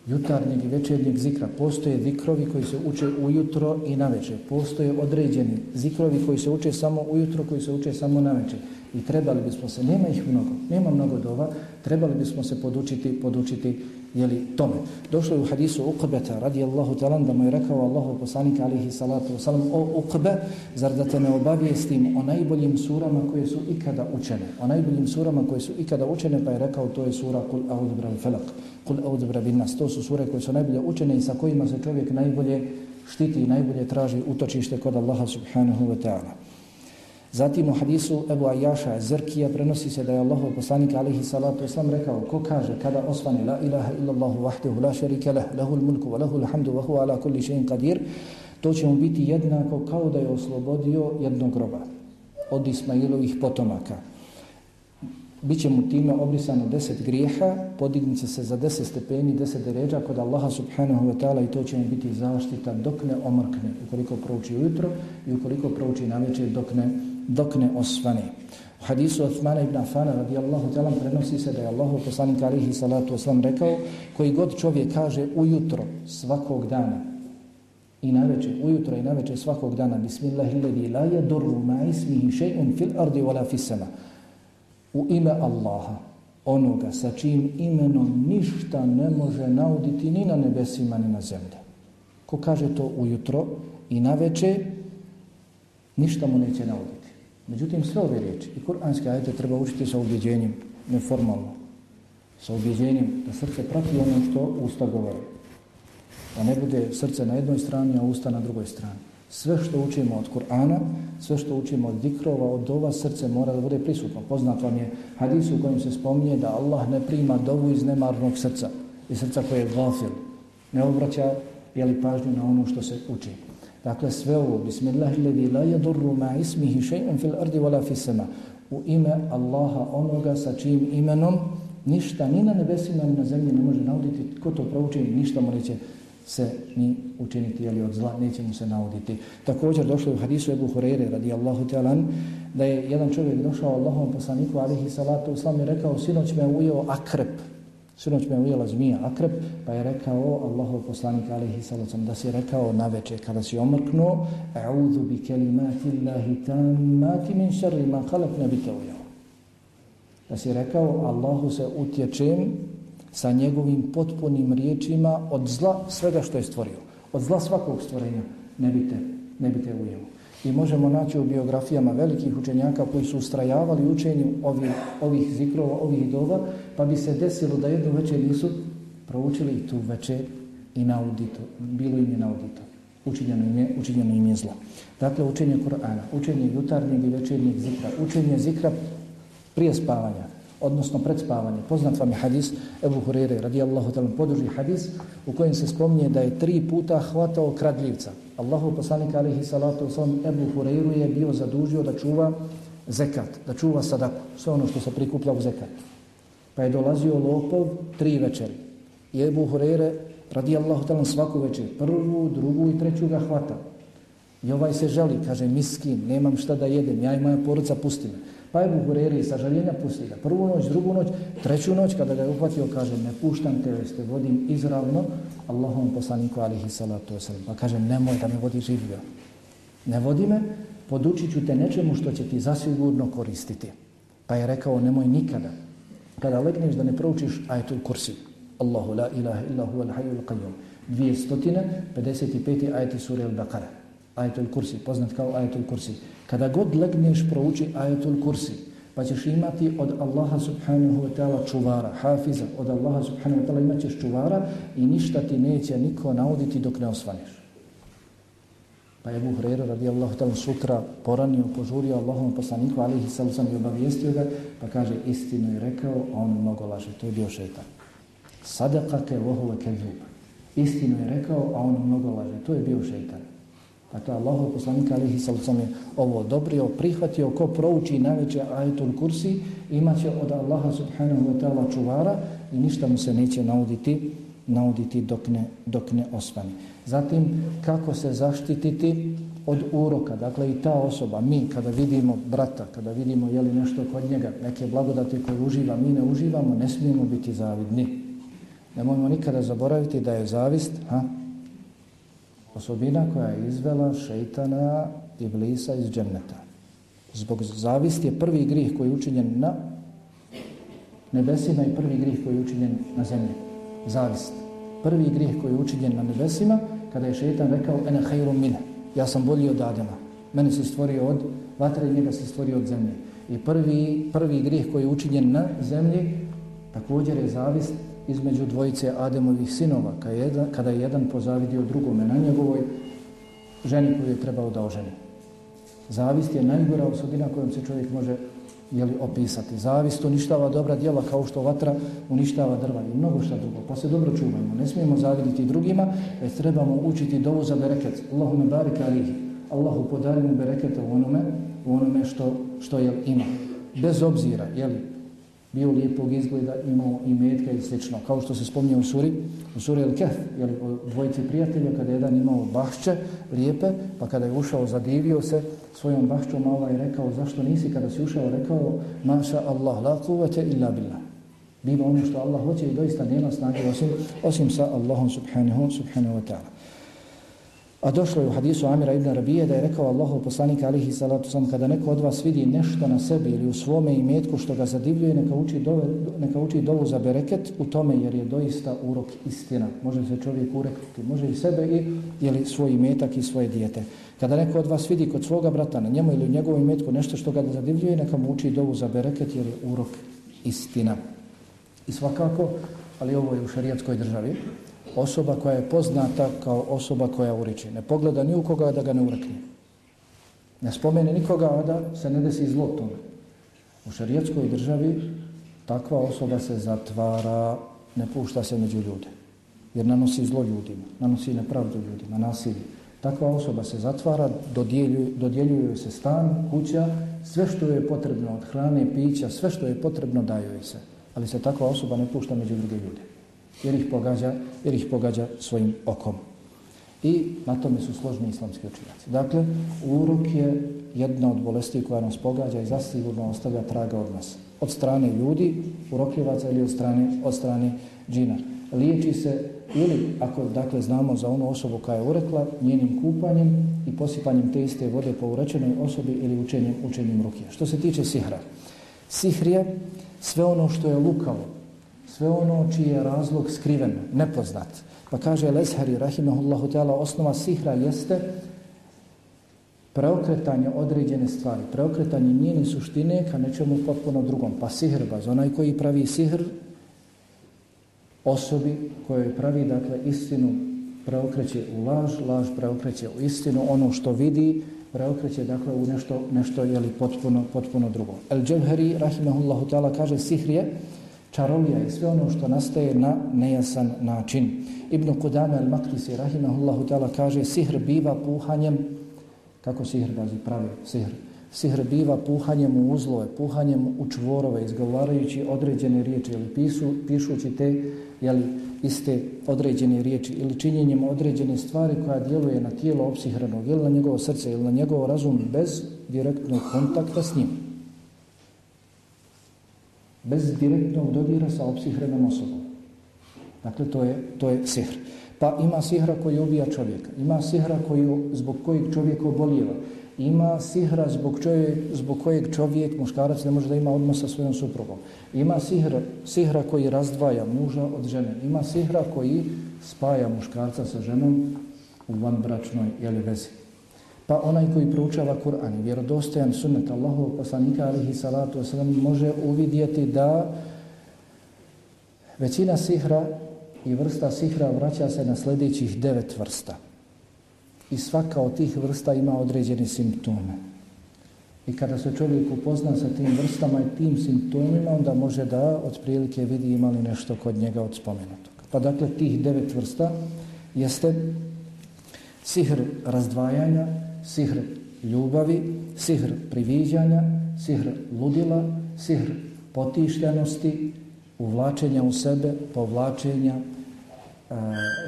Jutarnjeg i večernjeg zikra. Postoje zikrovi koji se uče ujutro i na večer. Postoje određeni zikrovi koji se uče samo ujutro, koji se uče samo na večer. I trebali bismo se, nema ih mnogo, nema mnogo dova, trebali bismo se podučiti, podučiti jeli, tome. Došlo je u hadisu Uqbeta radijallahu talan da mu je rekao Allahu poslanika alihi salatu wasalam o Uqbe, zar da te ne obavijestim o najboljim surama koje su ikada učene. O najboljim surama koje su ikada učene pa je rekao to je sura Kul audbra falak, Kul audbra bin nas. To su sure koje su najbolje učene i sa kojima se čovjek najbolje štiti i najbolje traži utočište kod Allaha subhanahu wa ta'ala. Zatim u hadisu Ebu Ajaša Zrkija prenosi se da je Allahov poslanik alaihi salatu islam rekao ko kaže kada osvani la ilaha illallahu vahdehu la šerike lah, lahul mulku wa lahul hamdu wa huwa ala kulli še'in qadir to će mu biti jednako kao da je oslobodio jednog groba od Ismailovih potomaka. Biće mu time obrisano deset grijeha, podignice se za deset stepeni, deset deređa kod Allaha subhanahu wa ta'ala i to će mu biti zaštita dok ne omrkne, ukoliko prouči ujutro i ukoliko prouči na večer dok ne dok ne osvane. U hadisu Osmana ibn Afana radijallahu talam prenosi se da je Allah poslanik alihi salatu oslam rekao koji god čovjek kaže ujutro svakog dana i na večer, ujutro i na večer svakog dana Bismillahilladhi la yadurru ma ismihi shay'un fil ardi wala fis sama u ime Allaha onoga sa čijim imenom ništa ne može nauditi ni na nebesima ni na zemlji. Ko kaže to ujutro i na večer ništa mu neće nauditi. Međutim, sve ove riječi i kuranske ajete treba učiti sa ubjeđenjem, neformalno, sa ubjeđenjem da srce prati ono što usta govore. Da ne bude srce na jednoj strani, a usta na drugoj strani. Sve što učimo od Kur'ana, sve što učimo od dikrova, od dova, srce mora da bude prisutno. Poznat vam je hadis u kojem se spominje da Allah ne prima dovu iz nemarnog srca. I srca koje je gafil. Ne obraća jeli pažnju na ono što se uči. Dakle, sve ovo, bismillahilladhi la yadurru ma ismihi shay'un fil ardi wala fis sama. U ime Allaha onoga sa čijim imenom ništa ni na nebesima ni na zemlji ne može nauditi. Ko to prouči, ništa mu neće se ni učiniti ili od zla, neće mu se nauditi. Također došlo u hadisu Ebu Hureyre radijallahu ta'alan da je jedan čovjek došao Allahom poslaniku alihi salatu uslam i rekao sinoć me ujeo akrep. Sinoć me ujela zmija akrep pa je rekao Allahov poslanik alaihi salatu da si rekao na večer kada si omrknuo a'udhu bi kelimati Allahi tammati min šarri ma khalaq ne bi te. Da si rekao Allahu se utječem sa njegovim potpunim riječima od zla svega što je stvorio. Od zla svakog stvorenja ne bite, ne bite ujelo. I možemo naći u biografijama velikih učenjaka koji su ustrajavali učenju ovih, ovih zikrova, ovih dova, pa bi se desilo da jednu večer nisu proučili tu večer i na auditu. Bilo im je na auditu. Učinjeno im je, učinjeno im je zlo. Dakle, učenje Korana, učenje jutarnjeg i večernjeg zikra, učenje zikra prije spavanja, odnosno pred spavanje. Poznat vam je hadis Ebu Hurere, radijallahu talan, poduži hadis u kojem se spominje da je tri puta hvatao kradljivca. Allahu poslanik alihi salatu wasalam Ebu Hureyru je bio zadužio da čuva zekat, da čuva sadaku, sve ono što se prikuplja u zekat. Pa je dolazio lopov tri večeri. I Ebu Hurere, radijallahu talan, svaku večer, prvu, drugu i treću ga hvata. I ovaj se žali, kaže, miskin, nemam šta da jedem, ja i moja poruca pusti me. Pa Ebu Buhureri sa žaljenja pusti ga. Prvu noć, drugu noć, treću noć, kada ga je uhvatio, kaže, ne puštam te, jeste, vodim izravno Allahom poslaniku alihi salatu wasalam. Pa kaže, nemoj da me vodi življa. Ne vodi me, podučit ću te nečemu što će ti zasigurno koristiti. Pa je rekao, nemoj nikada. Kada legneš da ne proučiš ajetul kursi. Allahu la ilaha illa huwa al-hayyu al-qayyum. 255. ajet sure al-Baqara. Ajetul kursi, poznat kao ajetul kursi. Kada god legneš prouči ajetul kursi, pa ćeš imati od Allaha subhanahu wa ta'ala čuvara, hafiza, od Allaha subhanahu wa ta'ala imat ćeš čuvara i ništa ti neće niko nauditi dok ne osvaneš. Pa je Buhrera radijallahu ta'ala sutra poranio, požurio Allahom poslaniku, alihi sallam sam i obavijestio ga, pa kaže istinu je rekao, a on mnogo laže, to je bio šetan. Sadakate vohuve keđub. Istinu je rekao, a on mnogo laže, to je bio šetan. Dakle, Allah poslanika alihi sallam je ovo odobrio, prihvatio, ko prouči najveće ajetul kursi, imaće od Allaha subhanahu wa ta'ala čuvara i ništa mu se neće nauditi, nauditi dok ne, dok ne osvani. Zatim, kako se zaštititi od uroka. Dakle, i ta osoba, mi kada vidimo brata, kada vidimo je li nešto kod njega, neke blagodate koje uživa, mi ne uživamo, ne smijemo biti zavidni. Ne možemo nikada zaboraviti da je zavist, ha, osobina koja je izvela šeitana i blisa iz dženneta. Zbog zavist je prvi grih koji je učinjen na nebesima i prvi grih koji je učinjen na zemlji. Zavist. Prvi grijeh koji je učinjen na nebesima kada je šetan rekao ene hajru mine. Ja sam bolji od Adama. Mene se stvorio od vatre i njega se stvorio od zemlje. I prvi, prvi grijeh koji je učinjen na zemlji također je zavist između dvojice Ademovih sinova, kada jedan, kada je jedan pozavidio drugome na njegovoj ženi koju je trebao da oženi. Zavist je najgora osobina kojom se čovjek može jeli, opisati. Zavist uništava dobra djela kao što vatra uništava drva i mnogo šta drugo. Pa se dobro čuvajmo. Ne smijemo zaviditi drugima, već trebamo učiti dovu za bereket. Allahu me barika alihi. Allahu podari mu berekete u onome, u onome što, što je ima. Bez obzira, jeli, bio lijepog izgleda, imao i metka i slično. Kao što se spominje u suri, u suri El Kef, jer dvojici prijatelja, kada jedan imao bašće lijepe, pa kada je ušao, zadivio se svojom bašćom, Allah ovaj je rekao, zašto nisi kada si ušao, rekao, maša Allah, la kuvete illa billah. Biva ono što Allah hoće i doista nema snage osim, osim sa Allahom subhanahu, subhanahu wa ta'ala. A došlo je u hadisu Amira ibn Rabije da je rekao Allahu poslanik alihi salatu sam kada neko od vas vidi nešto na sebi ili u svome imetku što ga zadivljuje neka uči, dove, neka uči dovu za bereket u tome jer je doista urok istina. Može se čovjek ureknuti, može i sebe i ili svoj imetak i svoje dijete. Kada neko od vas vidi kod svoga brata na njemu ili u njegovom imetku nešto što ga zadivljuje neka mu uči dovu za bereket jer je urok istina. I svakako, ali ovo je u šarijatskoj državi, Osoba koja je poznata kao osoba koja uriči. Ne pogleda ni u koga da ga ne urekne. Ne spomene nikoga, a da se ne desi zlo tome. U šarijetskoj državi takva osoba se zatvara, ne pušta se među ljude. Jer nanosi zlo ljudima, nanosi nepravdu ljudima, nasilje. Takva osoba se zatvara, dodjeljuju, dodjeljuju se stan, kuća, sve što je potrebno od hrane, pića, sve što je potrebno daju se. Ali se takva osoba ne pušta među druge ljude. Jer ih pogađa, jer ih pogađa svojim okom. I na tome su složni islamski učinjaci. Dakle, urok je jedna od bolesti koja nas pogađa i zasigurno ostavlja traga od nas. Od strane ljudi, urokljivaca ili od strane, od strane džina. Liječi se ili ako dakle znamo za onu osobu koja je urekla njenim kupanjem i posipanjem te iste vode po urečenoj osobi ili učenjem, učenjem ruke. Što se tiče sihra, sihr je sve ono što je lukavo, sve ono čiji je razlog skriven, nepoznat. Pa kaže Leshari, rahimahullahu ta'ala, osnova sihra jeste preokretanje određene stvari, preokretanje njene suštine ka nečemu potpuno drugom. Pa sihrbaz, onaj koji pravi sihr, osobi kojoj pravi dakle istinu preokreće u laž, laž preokreće u istinu, ono što vidi preokreće dakle u nešto, nešto je li potpuno, potpuno drugo. El Dževheri, rahimahullahu ta'ala, kaže sihr je čarolija i sve ono što nastaje na nejasan način. Ibn Kudame al-Maktisi, rahimahullahu ta'ala, kaže sihr biva puhanjem, kako sihr bazi pravi sihr, sihr biva puhanjem u uzlove, puhanjem u čvorove, izgovarajući određene riječi ili pisu, pišući te jeli, iste određene riječi ili činjenjem određene stvari koja djeluje na tijelo opsihranog ili na njegovo srce ili na njegovo razum bez direktnog kontakta s njim. Bez direktnog dodira sa opsihrenom osobom. Dakle, to je, to je sihr. Pa ima sihra koji ubija čovjeka. Ima sihra koji, zbog kojeg čovjek obolijeva ima sihra zbog, čovjek, zbog kojeg čovjek, muškarac, ne može da ima odnos sa svojom suprugom. Ima sihra, sihra koji razdvaja muža od žene. Ima sihra koji spaja muškarca sa ženom u vanbračnoj jeli, vezi. Pa onaj koji proučava Kur'an i vjerodostojan sunnet Allahovog poslanika alihi salatu wasalam može uvidjeti da većina sihra i vrsta sihra vraća se na sljedećih devet vrsta. I svaka od tih vrsta ima određene simptome. I kada se čovjek upozna sa tim vrstama i tim simptomima, onda može da od prilike vidi imali nešto kod njega od spomenutog. Pa dakle, tih devet vrsta jeste sihr razdvajanja, sihr ljubavi, sihr priviđanja, sihr ludila, sihr potišljanosti, uvlačenja u sebe, povlačenja, e,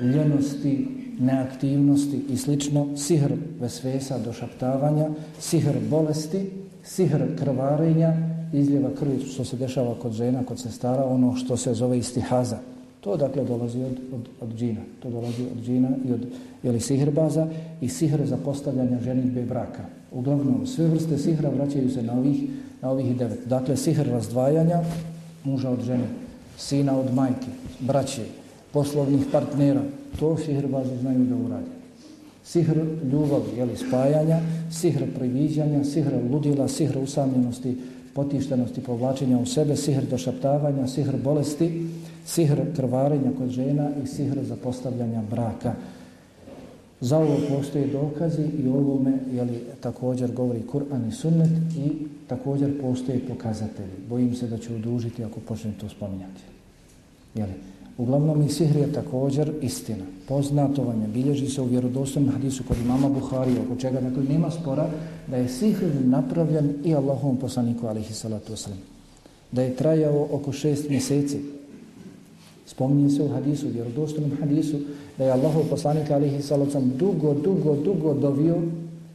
ljenosti, neaktivnosti i slično, sihr vesvesa do šaptavanja, sihr bolesti, sihr krvarenja, izljeva krvi što se dešava kod žena, kod sestara, ono što se zove istihaza. To dakle dolazi od, od, od džina. To dolazi od džina i od jeli, sihrbaza i sihr za postavljanje ženitbe braka. Uglavnom, sve vrste sihra vraćaju se na ovih, na ovih devet. Dakle, sihr razdvajanja muža od žene, sina od majke, braće, poslovnih partnera, to sihrbazi znaju da uradi. Sihr ljubavi, jeli, spajanja, sihr priviđanja, sihr ludila, sihr usamljenosti, potištenosti, povlačenja u sebe, sihr došaptavanja, sihr bolesti, sihr krvarenja kod žena i sihr zapostavljanja braka. Za ovo postoje dokazi i ovome jeli, također govori Kur'an i Sunnet i također postoje pokazatelji. Bojim se da ću udužiti ako počnem to spominjati. Jeli? Uglavnom i sihr je također istina. Poznato vam je, bilježi se u vjerodostojnom hadisu kod imama Buhari, oko čega dakle, nema spora, da je sihr napravljen i Allahovom poslaniku, alihi salatu wasalam. Da je trajao oko šest mjeseci. Spominje se u hadisu, u vjerodostojnom hadisu, da je Allahov poslanik, alihi salatu dugo, dugo, dugo dovio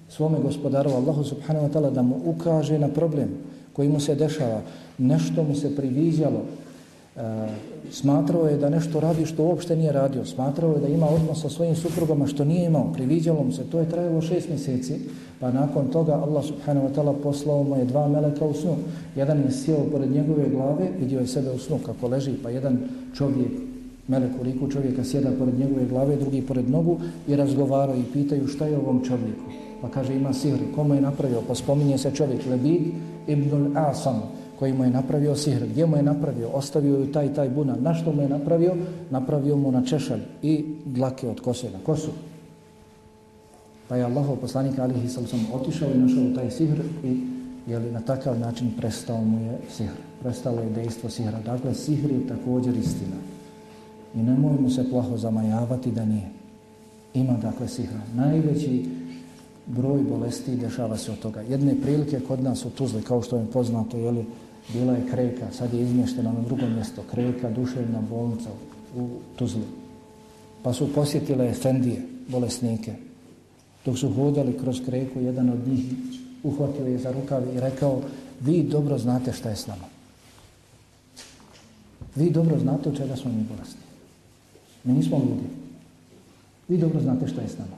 svome gospodaru, Allahu subhanahu wa ta'ala, da mu ukaže na problem koji mu se dešava. Nešto mu se priviđalo, E, smatrao je da nešto radi što uopšte nije radio, smatrao je da ima odnos sa svojim suprugama što nije imao, priviđalo mu se, to je trajalo šest mjeseci, pa nakon toga Allah subhanahu wa ta'ala poslao mu je dva meleka u snu. Jedan je sjeo pored njegove glave, vidio je sebe u snu kako leži, pa jedan čovjek, melek u liku čovjeka sjeda pored njegove glave, drugi pored nogu i razgovaraju i pitaju šta je ovom čovjeku. Pa kaže ima sihr, komu je napravio, pa spominje se čovjek Lebid ibn al-Asam, koji mu je napravio sihr. Gdje mu je napravio? Ostavio ju taj taj bunar. Na što mu je napravio? Napravio mu na češalj i dlake od kose na kosu. Pa je Allah poslanik alihi sallam otišao i našao taj sihr i jeli, na takav način prestao mu je sihr. Prestalo je dejstvo sihra. Dakle, sihr je također istina. I nemojmo se plaho zamajavati da nije. Ima dakle sihra. Najveći broj bolesti dešava se od toga. Jedne prilike kod nas u Tuzli, kao što je poznato, jeli, bila je kreka, sad je izmještena na drugo mjesto, kreka, duševna bolnica u Tuzli. Pa su posjetile Efendije, bolesnike. Dok su hodali kroz kreku, jedan od njih uhvatio je za rukav i rekao, vi dobro znate šta je s nama. Vi dobro znate od čega smo mi bolesni. Mi nismo ljudi. Vi dobro znate šta je s nama.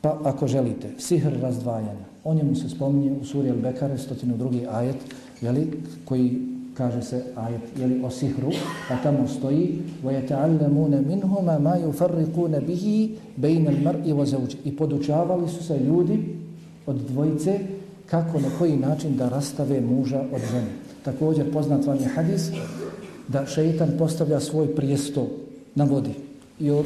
Pa ako želite, sihr razdvajanja, o njemu se spominje u suri Al-Bekare, 102. ajet, jeli, koji kaže se ajet jeli, o sihru, pa tamo stoji وَيَتَعَلَّمُونَ مِنْهُمَا مَا يُفَرِّقُونَ بِهِ بَيْنَ الْمَرْءِ وَزَوْجِ I podučavali su se ljudi od dvojice kako na koji način da rastave muža od žene. Također poznat vam je hadis da šeitan postavlja svoj prijesto na vodi i od,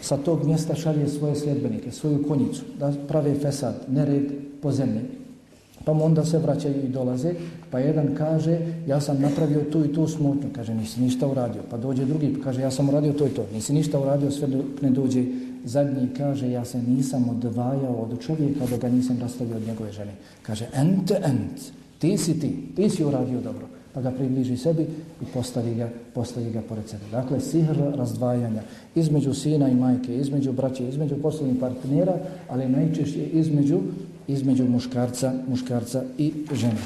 sa tog mjesta šalje svoje sljedbenike, svoju konjicu, da prave fesad, nered po zemlji. Pa mu onda se vraćaju i dolaze, pa jedan kaže, ja sam napravio tu i tu smutnju, kaže, nisi ništa uradio. Pa dođe drugi, pa kaže, ja sam uradio to i to, nisi ništa uradio, sve dok ne dođe zadnji, kaže, ja se nisam odvajao od čovjeka da ga nisam rastavio od njegove žene. Kaže, ent, ent, ti si ti, ti si uradio dobro pa ga približi sebi i postavi ga, postavi ga pored sebe. Dakle, sihr razdvajanja između sina i majke, između braće, između poslovnih partnera, ali najčešće između, između muškarca, muškarca i žene.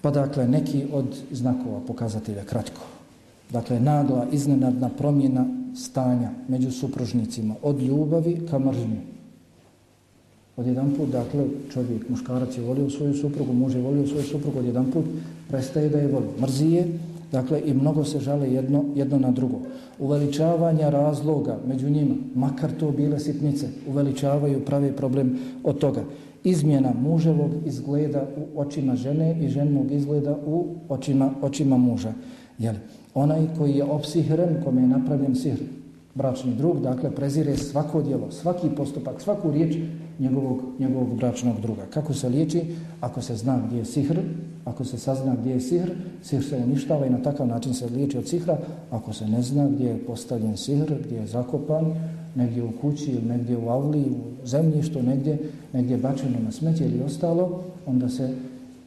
Pa dakle, neki od znakova pokazatelja, kratko. Dakle, nagla, iznenadna promjena stanja među supružnicima od ljubavi ka mržnju od jedan put, dakle, čovjek, muškarac je volio svoju suprugu, muž je volio svoju suprugu, od jedan put prestaje da je voli. Mrzi je, dakle, i mnogo se žale jedno, jedno na drugo. Uveličavanja razloga među njima, makar to bile sitnice, uveličavaju pravi problem od toga. Izmjena muževog izgleda u očima žene i ženog izgleda u očima, očima muža. Jel? Onaj koji je opsihren, kome je napravljen sihr, bračni drug, dakle, prezire svako djelo, svaki postupak, svaku riječ njegovog, njegovog bračnog druga. Kako se liječi? Ako se zna gdje je sihr, ako se sazna gdje je sihr, sihr se uništava i na takav način se liječi od sihra. Ako se ne zna gdje je postavljen sihr, gdje je zakopan, negdje u kući ili negdje u avli, u zemljištu, negdje, negdje bačeno na smeće ili ostalo, onda se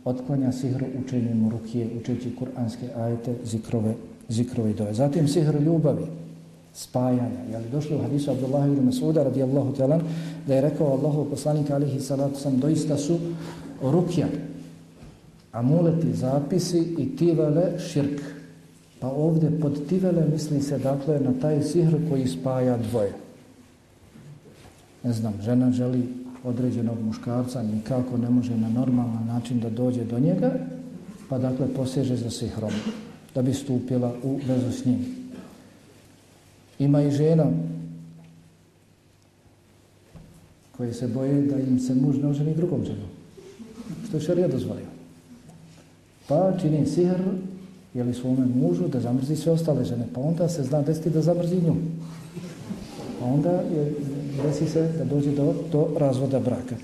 otklanja sihr učenjem rukije, učeći kuranske ajete, zikrove, zikrove i dove. Zatim sihr ljubavi spajanja. Je li došlo u hadisu Abdullah ibn Masuda radijallahu ta'ala da je rekao Allahu poslanik alihi salatu sam doista su rukja, amuleti, zapisi i tivele širk. Pa ovdje pod tivele misli se dakle na taj sihr koji spaja dvoje. Ne znam, žena želi određenog muškarca, nikako ne može na normalan način da dođe do njega, pa dakle poseže za sihrom da bi stupila u vezu s njim. Ima i žena koje se boje da im se muž ne oženi drugom ženom. Što je šarija dozvolio. Pa čini sihr jeli svome mužu da zamrzi sve ostale žene. Pa onda se zna desiti da zamrzi nju. Pa onda je, desi se da dođe do, do razvoda braka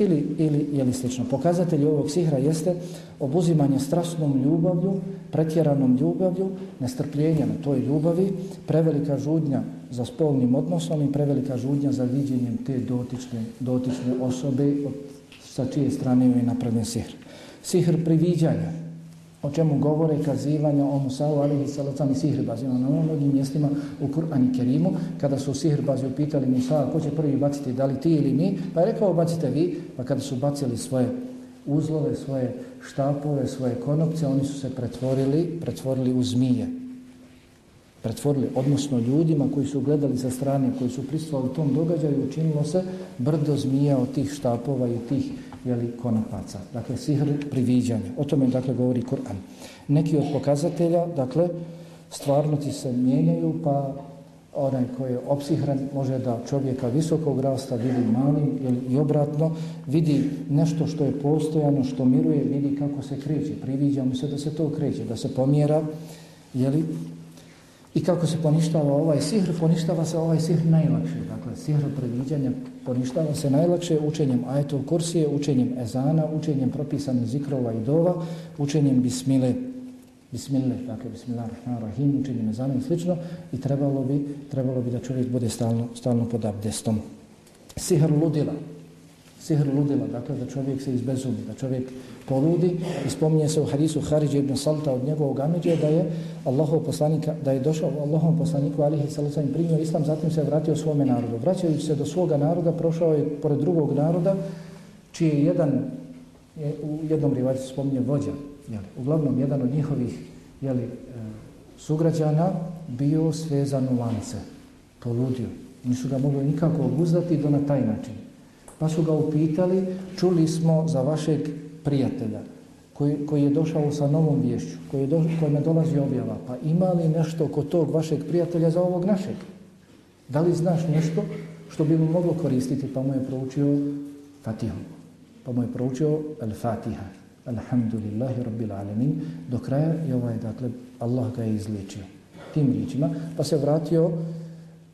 ili, ili je li slično. Pokazatelj ovog sihra jeste obuzimanje strasnom ljubavlju, pretjeranom ljubavlju, nestrpljenjem toj ljubavi, prevelika žudnja za spolnim odnosom i prevelika žudnja za viđenjem te dotične, dotične osobe od, sa čije strane je napravljen sihr. Sihr priviđanja, o čemu govore kazivanja o Musa'u alihi salacani sihribazima na mnogim mjestima u Kur'an i Kerimu, kada su sihrbazi upitali Musa ko će prvi baciti, da li ti ili mi, pa je rekao bacite vi, pa kada su bacili svoje uzlove, svoje štapove, svoje konopce, oni su se pretvorili, pretvorili u zmije. Pretvorili, odnosno ljudima koji su gledali sa strane, koji su pristovali tom događaju, učinilo se brdo zmija od tih štapova i tih jeli, konopaca. Dakle, sihr priviđanja. O tome, dakle, govori Kur'an. Neki od pokazatelja, dakle, stvarnosti se mijenjaju, pa onaj koji je opsihran može da čovjeka visokog rasta vidi malim ili i obratno, vidi nešto što je postojano, što miruje, vidi kako se kreće, priviđa mu se da se to kreće, da se pomjera, jeli, I kako se poništava ovaj sihr? Poništava se ovaj sihr najlakše. Dakle, sihr predviđanja poništava se najlakše učenjem ajetov kursije, učenjem ezana, učenjem propisanih zikrova i dova, učenjem bismile, bismile, dakle, bismillahirrahmanirrahim, učenjem ezana i slično. I trebalo bi, trebalo bi da čovjek bude stalno, stalno pod abdestom. Sihr ludila. Sihr ludila, dakle, da čovjek se izbezumi, da čovjek poludi i spominje se u hadisu Haridž ibn Salta od njegovog amiđe da je Allahov poslanika, da je došao Allahom poslaniku alihi sallam primio islam, zatim se vratio svome narodu. Vraćajući se do svoga naroda, prošao je pored drugog naroda, čiji je jedan, je, u jednom rivaju se spominje vođa, jeli, uglavnom jedan od njihovih jeli, e, sugrađana bio svezan u lance, poludio. Nisu ga mogli nikako obuzdati do na taj način. Pa su ga upitali, čuli smo za vašeg prijatelja koji, koji je došao sa novom vješću, koji je do, kojima dolazi objava, pa ima li nešto kod tog vašeg prijatelja za ovog našeg? Da li znaš nešto što bi mu moglo koristiti? Pa mu je proučio Fatihu. Pa mu je proučio Al-Fatiha. Alhamdulillahi Rabbil Alamin. Do kraja je ovaj, dakle, Allah ga je izličio Tim riječima. Pa se vratio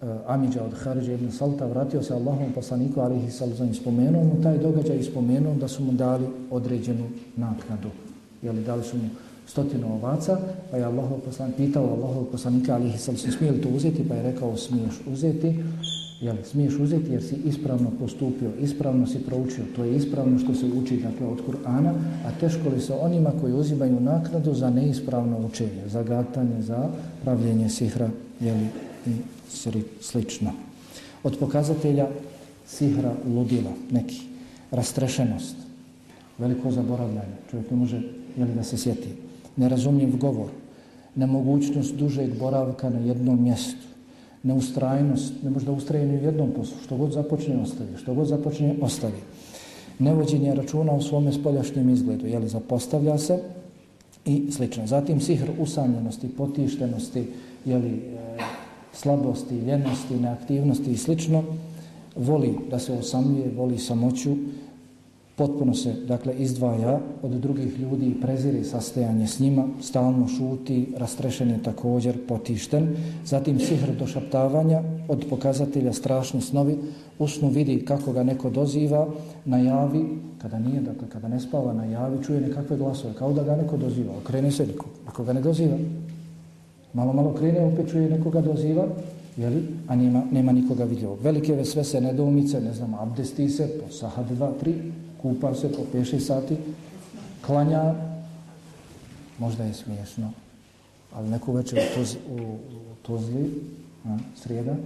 Eh, Amidža od Haridža ibn Salta vratio se Allahom poslaniku alihi sallam i spomenuo mu taj događaj i spomenuo da su mu dali određenu naknadu. Jeli, dali su mu stotinu ovaca, pa je Allahov poslan, pitao Allahov poslanika alihi sallam smije li to uzeti, pa je rekao smiješ uzeti. Jeli, smiješ uzeti jer si ispravno postupio, ispravno si proučio, to je ispravno što se uči dakle, od Kur'ana, a teško li se onima koji uzimaju naknadu za neispravno učenje, za gatanje, za pravljenje sihra, jeli, i slično. Od pokazatelja sihra ludila, neki, rastrešenost, veliko zaboravljanje, čovjek ne može jeli, da se sjeti, nerazumljiv govor, nemogućnost dužeg boravka na jednom mjestu, neustrajnost, ne može da ustraje ni u jednom poslu, što god započne ostavi, što god započne ostavi. Nevođenje računa u svome spoljašnjem izgledu, jeli, zapostavlja se i slično. Zatim sihr usamljenosti, potištenosti, jeli, slabosti, ljenosti, neaktivnosti i slično, voli da se osamljuje, voli samoću, potpuno se dakle izdvaja od drugih ljudi i prezire sastajanje s njima, stalno šuti, rastrešen je također, potišten. Zatim sihr došaptavanja od pokazatelja strašni snovi, usnu vidi kako ga neko doziva, najavi, kada nije, dakle kada ne spava, najavi, čuje nekakve glasove, kao da ga neko doziva, okrene se, niko, niko ga ne doziva, Malo, malo krene, opet čuje nekoga doziva, jeli? a nema, nema nikoga vidio. Velike sve se nedoumice, ne znam, abdesti se po sahat, dva, tri, kupa se po peši sati, klanja, možda je smiješno, ali neku večer u, toz, u, u Tozli, a, srijeda,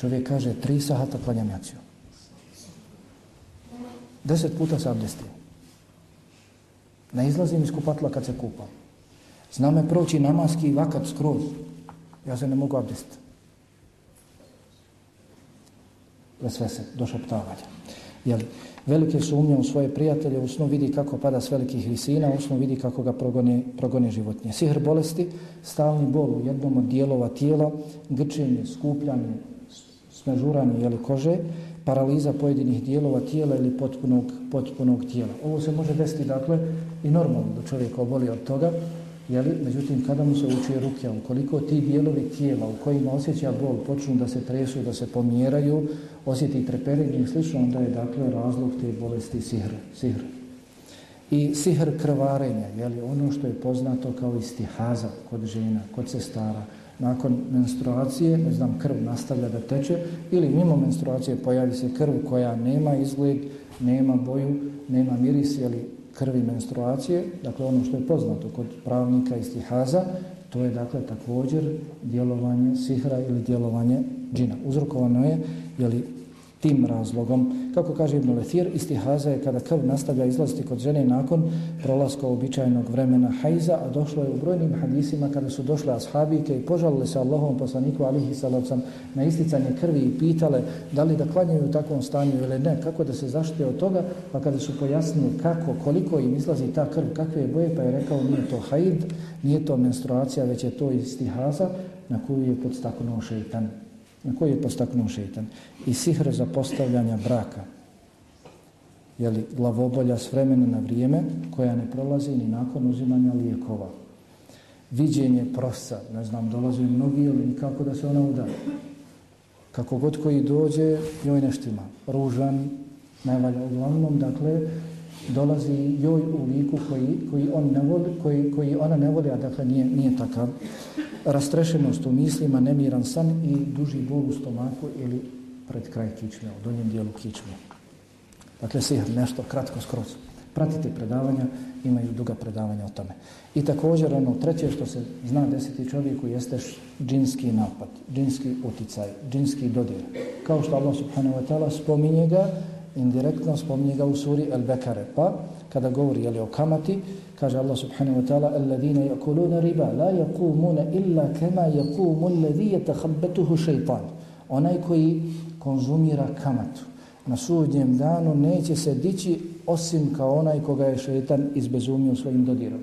čovjek kaže, tri sahata klanjam jaciju. Deset puta se abdestio. Ne izlazim iz kupatla kad se kupam. Zna je proći namaski vakat skroz. Ja se ne mogu abdestiti. Bez sve se, došaptavanja. Jel, velike sumnje u svoje prijatelje, u snu vidi kako pada s velikih visina, u snu vidi kako ga progone, progone životnje. Sihr bolesti, stalni bol u jednom od dijelova tijela, grčenje, skupljanje, smežuranje jeli, kože, paraliza pojedinih dijelova tijela ili potpunog, potpunog tijela. Ovo se može desiti, dakle, i normalno da čovjek oboli od toga, Jeli? Međutim, kada mu se uči rukja, koliko ti dijelovi tijela u kojima osjeća bol počnu da se tresu, da se pomjeraju, osjeti treperenje i slično, onda je dakle razlog te bolesti sihr. sihr. I sihr krvarenja, jeli? ono što je poznato kao istihaza kod žena, kod sestara, nakon menstruacije, ne znam, krv nastavlja da teče, ili mimo menstruacije pojavi se krv koja nema izgled, nema boju, nema miris, jeli krvi menstruacije, dakle ono što je poznato kod pravnika i stihaza, to je dakle također djelovanje sihra ili djelovanje džina. Uzrokovano je, jeli, tim razlogom. Kako kaže Ibn Lethir, istihaza je kada krv nastavlja izlaziti kod žene nakon prolaska običajnog vremena hajza, a došlo je u brojnim hadisima kada su došle ashabike i požalile se Allahom poslaniku alihi salavcam na isticanje krvi i pitale da li da klanjaju u takvom stanju ili ne, kako da se zaštite od toga, pa kada su pojasnili kako, koliko im izlazi ta krv, kakve je boje, pa je rekao nije to hajd, nije to menstruacija, već je to istihaza na koju je podstaknuo šeitan. Na koji je postaknuo šeitan? I sihr za postavljanja braka. Jeli, glavobolja s vremena na vrijeme koja ne prolazi ni nakon uzimanja lijekova. Viđenje prosa, ne znam, dolazi mnogi ili nikako da se ona udara. Kako god koji dođe, joj neštima. Ružan, najvalja uglavnom, dakle, dolazi joj u liku koji, koji, on ne voli, koji, koji ona ne voli, a dakle nije, nije takav. Rastrešenost u mislima, nemiran san i duži bol u stomaku ili pred kraj kičme, u donjem dijelu kičme. Dakle, sihr, nešto kratko skroz. Pratite predavanja, imaju duga predavanja o tome. I također, ono treće što se zna desiti čovjeku jeste džinski napad, džinski uticaj, džinski dodir. Kao što Allah subhanahu wa ta'ala spominje ga indirektno spominje ga u suri Al-Bekare. Pa, kada govori jeli, o kamati, kaže Allah subhanahu wa ta'ala alladhina yakuluna riba, la yaqumuna illa kama yaqumu alladhi yatakhabbathu shaytan. Onaj koji konzumira kamatu na sudnjem danu neće se dići osim kao onaj koga je šejtan izbezumio svojim dodirom.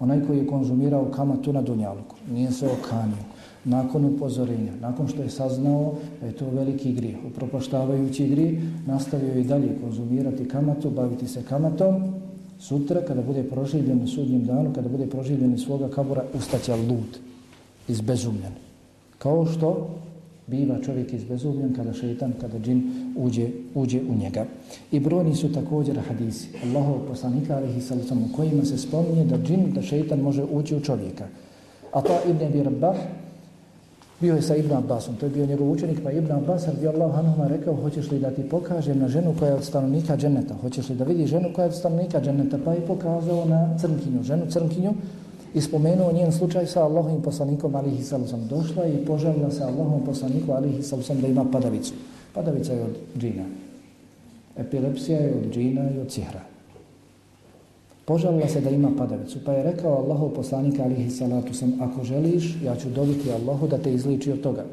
Onaj koji je konzumirao kamatu na dunjaluku, nije se okanio nakon upozorenja, nakon što je saznao da je to veliki grijeh, upropaštavajući grijeh, nastavio i dalje konzumirati kamatu, baviti se kamatom, sutra kada bude proživljen na sudnjem danu, kada bude proživljen iz svoga kabura, ustaće lud, izbezumljen. Kao što biva čovjek izbezumljen kada šeitan, kada džin uđe, uđe u njega. I brojni su također hadisi Allahov poslanika alihi sallam u kojima se spominje da džin, da šeitan može ući u čovjeka. A to Ibn Abi Rabbah Bio je sa Ibn Abbasom, to je bio njegov učenik, pa Ibn Abbas radi Allahu anhu ma rekao, hoćeš li da ti pokažem na ženu koja je od stanovnika dženeta, hoćeš li da vidi ženu koja je od stanovnika dženeta, pa je pokazao na crnkinju, ženu crnkinju i spomenuo njen slučaj sa Allahovim poslanikom alihi sallam. Došla i poželila se Allahovim poslaniku alihi sallam da ima padavicu. Padavica je od džina. Epilepsija je od džina i od cihra. Požalila se da ima padavicu, pa je rekao Allahu poslanika alihi salatu sam, ako želiš, ja ću dobiti Allahu da te izliči od toga.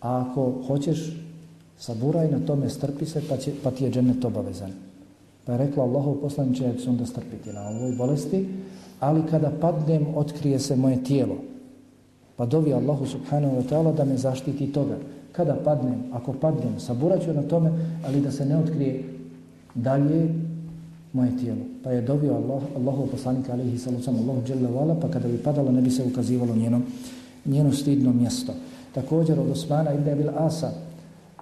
A ako hoćeš, saburaj na tome, strpi se, pa, će, pa ti je džennet obavezan. Pa je rekla Allahu poslaniče, ja ću onda strpiti na ovoj bolesti, ali kada padnem, otkrije se moje tijelo. Pa dovi Allahu subhanahu wa ta'ala da me zaštiti toga. Kada padnem, ako padnem, saburaću na tome, ali da se ne otkrije dalje moje tijelo. Pa je dobio Allah, Allahu poslanik alihi salucam Allahu dželle vala, pa kada bi padala ne bi se ukazivalo njeno, njeno stidno mjesto. Također od Osmana ibn Abil Asa,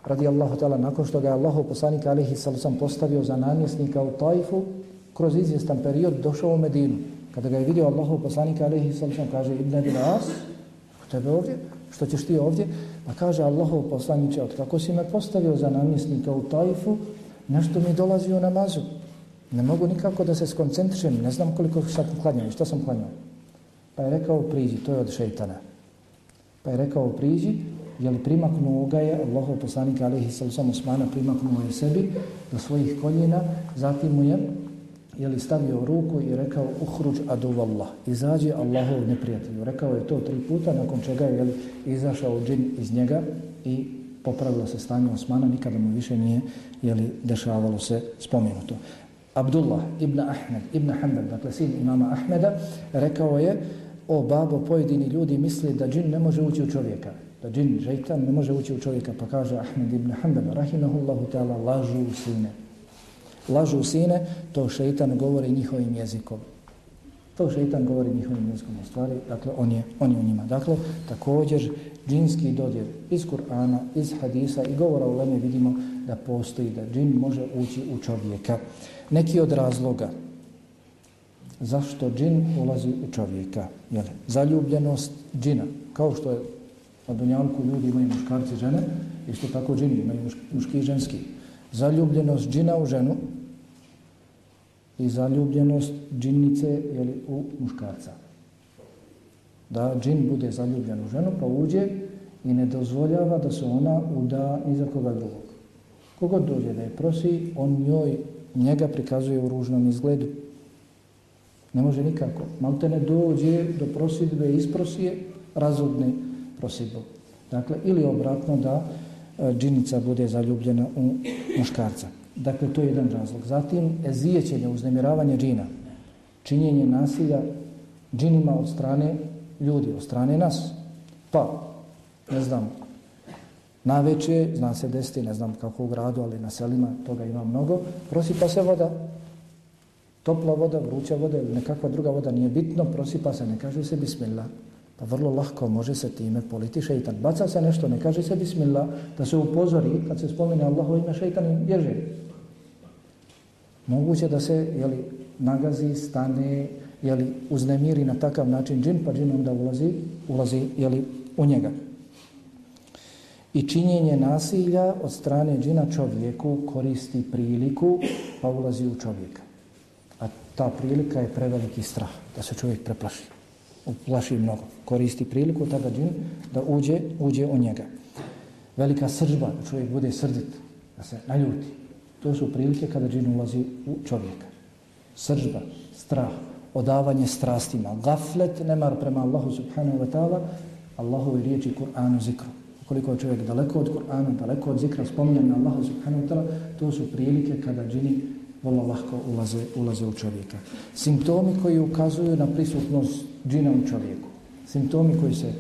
radi Allahu ta'ala, nakon što ga je Allahu poslanik alihi salucam postavio za namjesnika u Tajfu, kroz izvjestan period došao u Medinu. Kada ga je vidio Allahu poslanik alihi salucam kaže ibn Abil As, tebe ovdje, što ćeš ti ovdje? Pa kaže Allahu poslaniče, od kako si me postavio za namjesnika u Tajfu, nešto mi dolazi u namazu. Ne mogu nikako da se skoncentrišem, ne znam koliko sam klanjao i što sam klanjao. Pa je rekao priđi, to je od šeitana. Pa je rekao priđi, je li primaknuo ga je, Allahov poslanika alihi sallam Osmana primaknuo je sebi do svojih koljena, zatim mu je je li stavio ruku i rekao uhruđ adu Allah, izađe Allahov neprijatelju. Rekao je to tri puta, nakon čega je li, izašao džin iz njega i popravilo se stanje Osmana, nikada mu više nije je li, dešavalo se spomenuto. Abdullah ibn Ahmed, ibn Hanbal, dakle sin imama Ahmeda, rekao je, o babo, pojedini ljudi misli da džin ne može ući u čovjeka. Da džin, žajtan, ne može ući u čovjeka. Pa kaže Ahmed ibn Hanbal, rahimahullahu ta'ala, lažu u sine. Lažu u sine, to šeitan govori njihovim jezikom. To šeitan govori njihovim jezikom u stvari, dakle on je, on je u njima. Dakle, također džinski dodir iz Kur'ana, iz hadisa i govora u Leme vidimo da postoji, da džin može ući u čovjeka neki od razloga zašto džin ulazi u čovjeka. Jel? Zaljubljenost džina, kao što je na Dunjalku ljudi imaju muškarci i žene, isto tako džini imaju muški i ženski. Zaljubljenost džina u ženu i zaljubljenost džinnice jeli, u muškarca. Da džin bude zaljubljen u ženu, pa uđe i ne dozvoljava da se ona uda ni za koga drugog. Kogod dođe da je prosi, on njoj njega prikazuje u ružnom izgledu. Ne može nikako. Malte ne dođe do prosidbe isprosije, razudne prosidbu. Dakle, ili obratno da e, džinica bude zaljubljena u muškarca. Dakle, to je jedan razlog. Zatim, ezijećenje, uznemiravanje džina, činjenje nasilja džinima od strane ljudi, od strane nas. Pa, ne znam, Na veće, zna se desiti, ne znam kako u gradu, ali na selima toga ima mnogo, prosipa se voda, topla voda, vruća voda ili nekakva druga voda, nije bitno, prosipa se, ne kaže se bismillah. Pa vrlo lahko može se time politi šeitan. Baca se nešto, ne kaže se bismillah, da se upozori kad se spomene Allahovo ime šeitan i bježe. Moguće da se jeli, nagazi, stane, jeli, uznemiri na takav način džin, pa džin onda ulazi, ulazi jeli, u njega. I činjenje nasilja od strane džina čovjeku koristi priliku, pa ulazi u čovjeka. A ta prilika je preveliki strah, da se čovjek preplaši. Uplaši mnogo. Koristi priliku tada džin da uđe, uđe u njega. Velika sržba, da čovjek bude srdit, da se naljuti. To su prilike kada džin ulazi u čovjeka. Sržba, strah, odavanje strastima, gaflet, nemar prema Allahu subhanahu wa ta'ala, Allahove riječi Kur'anu zikru. Koliko je čovjek daleko od Kur'ana, daleko od zikra, spominjanja Allaha subhanahu wa ta'ala, to su prilike kada džini vrlo lahko ulaze, ulaze u čovjeka. Simptomi koji ukazuju na prisutnost džina u čovjeku. Simptomi koji se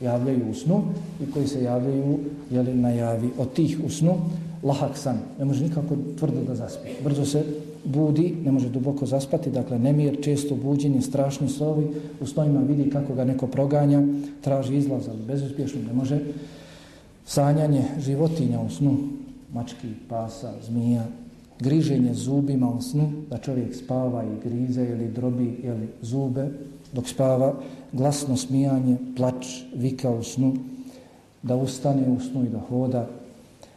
javljaju u snu i koji se javljaju jeli, na javi od tih u snu, lahak san. Ne može nikako tvrdo da zaspi. Brzo se budi, ne može duboko zaspati, dakle nemir, često buđenje, strašni slovi, u snovima vidi kako ga neko proganja, traži izlaz, ali bezuspješno ne može. Sanjanje životinja u snu, mački, pasa, zmija, griženje zubima u snu, da čovjek spava i grize ili drobi ili zube dok spava, glasno smijanje, plač, vika u snu, da ustane u snu i da hoda,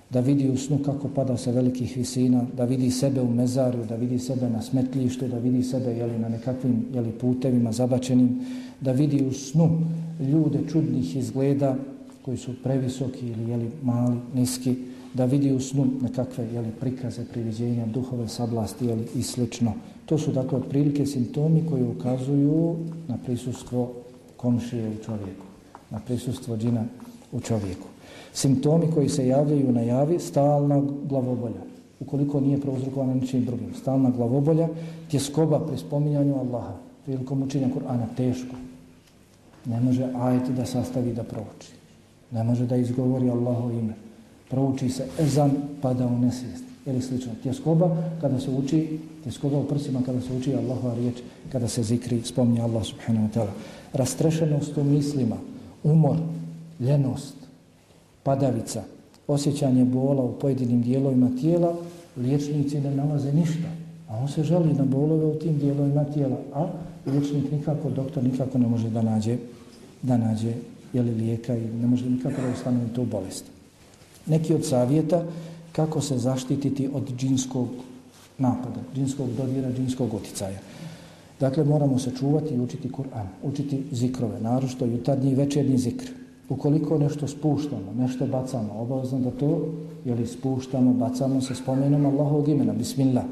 da vidi u snu kako pada sa velikih visina, da vidi sebe u mezaru, da vidi sebe na smetljištu, da vidi sebe jeli, na nekakvim jeli, putevima zabačenim, da vidi u snu ljude čudnih izgleda koji su previsoki ili jeli, mali, niski, da vidi u snu nekakve jeli, prikaze, priviđenja, duhove, sablasti jeli, i slično. To su dakle otprilike simptomi koji ukazuju na prisustvo komšije u čovjeku, na prisustvo džina u čovjeku. Simptomi koji se javljaju na javi, stalna glavobolja, ukoliko nije prouzrokovana ničim drugim. Stalna glavobolja, tjeskoba pri spominjanju Allaha, prilikom učenja Kur'ana, teško. Ne može ajeti da sastavi da prouči. Ne može da izgovori Allaho ime prouči se ezan, pada u nesvijest. Ili slično. Tjeskoba, kada se uči, tjeskoba u prsima, kada se uči Allahova riječ, kada se zikri, spomni Allah subhanahu wa ta'ala. Rastrešenost u mislima, umor, ljenost, padavica, osjećanje bola u pojedinim dijelovima tijela, liječnici ne nalaze ništa. A on se žali na bolove u tim dijelovima tijela. A liječnik nikako, doktor nikako ne može da nađe, da nađe jeli lijeka i ne može nikako da ustanovi tu bolest neki od savjeta kako se zaštititi od džinskog napada, džinskog dodira, džinskog oticaja. Dakle, moramo se čuvati i učiti Kur'an, učiti zikrove, narošto jutarnji i večernji zikr. Ukoliko nešto spuštamo, nešto bacamo, obavezno da to, jeli spuštamo, bacamo sa spomenom Allahovog imena, bismillah.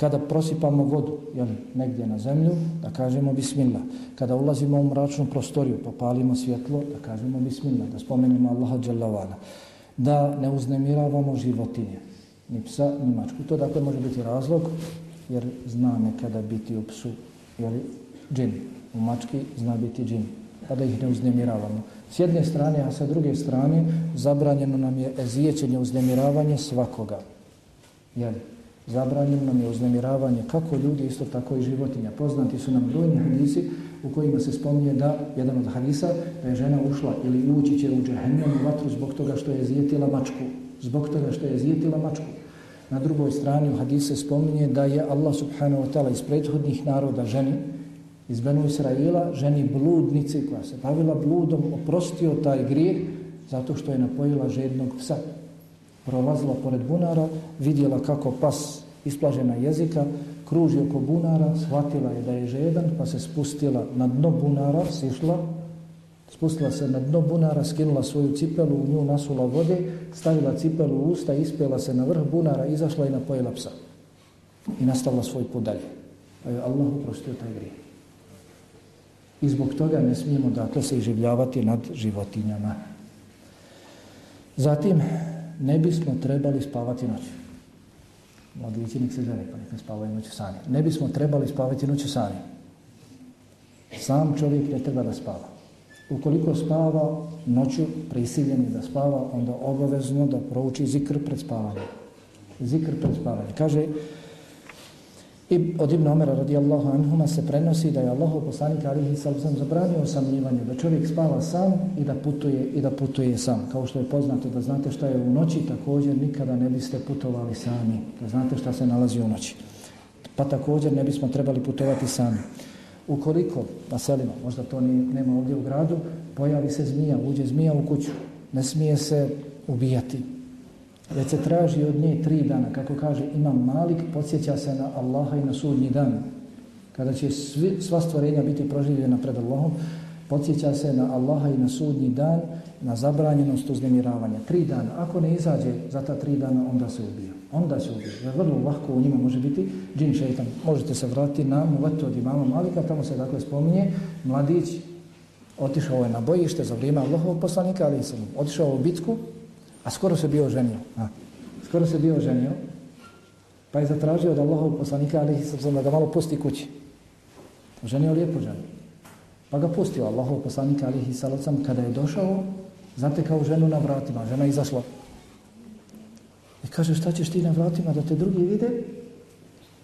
Kada prosipamo vodu, jel, negdje na zemlju, da kažemo bismillah. Kada ulazimo u mračnu prostoriju, pa popalimo svjetlo, da kažemo bismillah, da spomenemo Allaha dželavana. da ne uznemiravamo životinje, ni psa, ni mačku. To dakle može biti razlog, jer zna nekada biti u psu, jer džin, u mački zna biti džin, pa da ih ne uznemiravamo. S jedne strane, a sa druge strane, zabranjeno nam je ezijećenje, uznemiravanje svakoga. Jel? Zabranjeno nam je uznemiravanje kako ljudi, isto tako i životinja. Poznati su nam brojni hadisi u kojima se spominje da, jedan od hadisa, da je žena ušla ili ući će u džahennem vatru zbog toga što je zjetila mačku. Zbog toga što je zjetila mačku. Na drugoj strani u hadise spominje da je Allah subhanahu wa ta'ala iz prethodnih naroda ženi, iz Benu Israila, ženi bludnici koja se bavila bludom, oprostio taj grijeh zato što je napojila žednog psa. Prolazila pored bunara, vidjela kako pas isplažena jezika, kruži oko bunara, shvatila je da je žedan, pa se spustila na dno bunara, sišla, spustila se na dno bunara, skinula svoju cipelu, u nju nasula vode, stavila cipelu u usta, ispela se na vrh bunara, izašla i napojila psa. I nastavila svoj put dalje. Pa je Allah uprostio taj grijeh. I zbog toga ne smijemo dakle se iživljavati nad životinjama. Zatim, ne bismo trebali spavati noću mladići nek se žene, pa nek ne spavaju noću sani. Ne bismo trebali spavati noću sani. Sam čovjek ne treba da spava. Ukoliko spava noću prisiljeni da spava, onda obavezno da prouči zikr pred spavanjem. Zikr pred spavanjem. Kaže, i od Ibn Omera radijallahu anhuma se prenosi da je Allah poslanik alihi sallam zabranio osamljivanje, da čovjek spava sam i da putuje i da putuje sam. Kao što je poznato da znate šta je u noći, također nikada ne biste putovali sami, da znate šta se nalazi u noći. Pa također ne bismo trebali putovati sami. Ukoliko pa na selima, možda to ni, nema ovdje u gradu, pojavi se zmija, uđe zmija u kuću, ne smije se ubijati. Već se traži od nje tri dana, kako kaže Imam Malik, podsjeća se na Allaha i na sudnji dan. Kada će svi, sva stvorenja biti proživljena pred Allahom, podsjeća se na Allaha i na sudnji dan, na zabranjenost uznemiravanja. Tri dana. Ako ne izađe za ta tri dana, onda se ubija. Onda se ubija. Jer vrlo lahko u njima može biti džin šeitan. Možete se vratiti na muvetu od imama Malika, tamo se dakle spominje, mladić otišao je na bojište za vrijeme Allahovog poslanika, ali sam otišao u bitku, a skoro se bio ženio. A, skoro se bio ženio, pa je zatražio od Allaha poslanika, ali sam da ga malo pusti kući. Ženio lijepo ženio. Pa ga pustio Allahov poslanika, alihi salacam, kada je došao, zatekao ženu na vratima. Žena izašla. I kaže, šta ćeš ti na vratima da te drugi vide?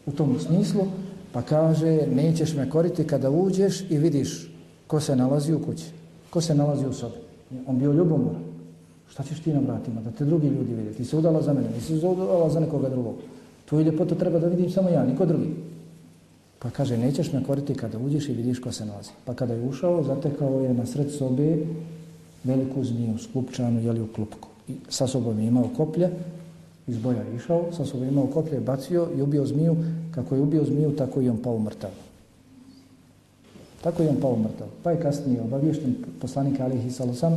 U tom smislu, pa kaže, nećeš me koriti kada uđeš i vidiš ko se nalazi u kući, ko se nalazi u sobi. On bio ljubomoran. Šta ćeš ti na vratima, da te drugi ljudi vide? Ti se udala za mene, nisi se udala za nekoga drugog. Tvoju ljepotu treba da vidim samo ja, niko drugi. Pa kaže, nećeš me koriti kada uđeš i vidiš ko se nalazi. Pa kada je ušao, zatekao je na sred sobe veliku zmiju, skupčanu, jeli u klupku. I sa sobom je imao koplje, iz boja je išao, sa sobom je imao koplje, bacio i ubio zmiju. Kako je ubio zmiju, tako i on pao mrtav. Tako je on pao mrtav. Pa je kasnije obavješten poslanik Alihi Salosam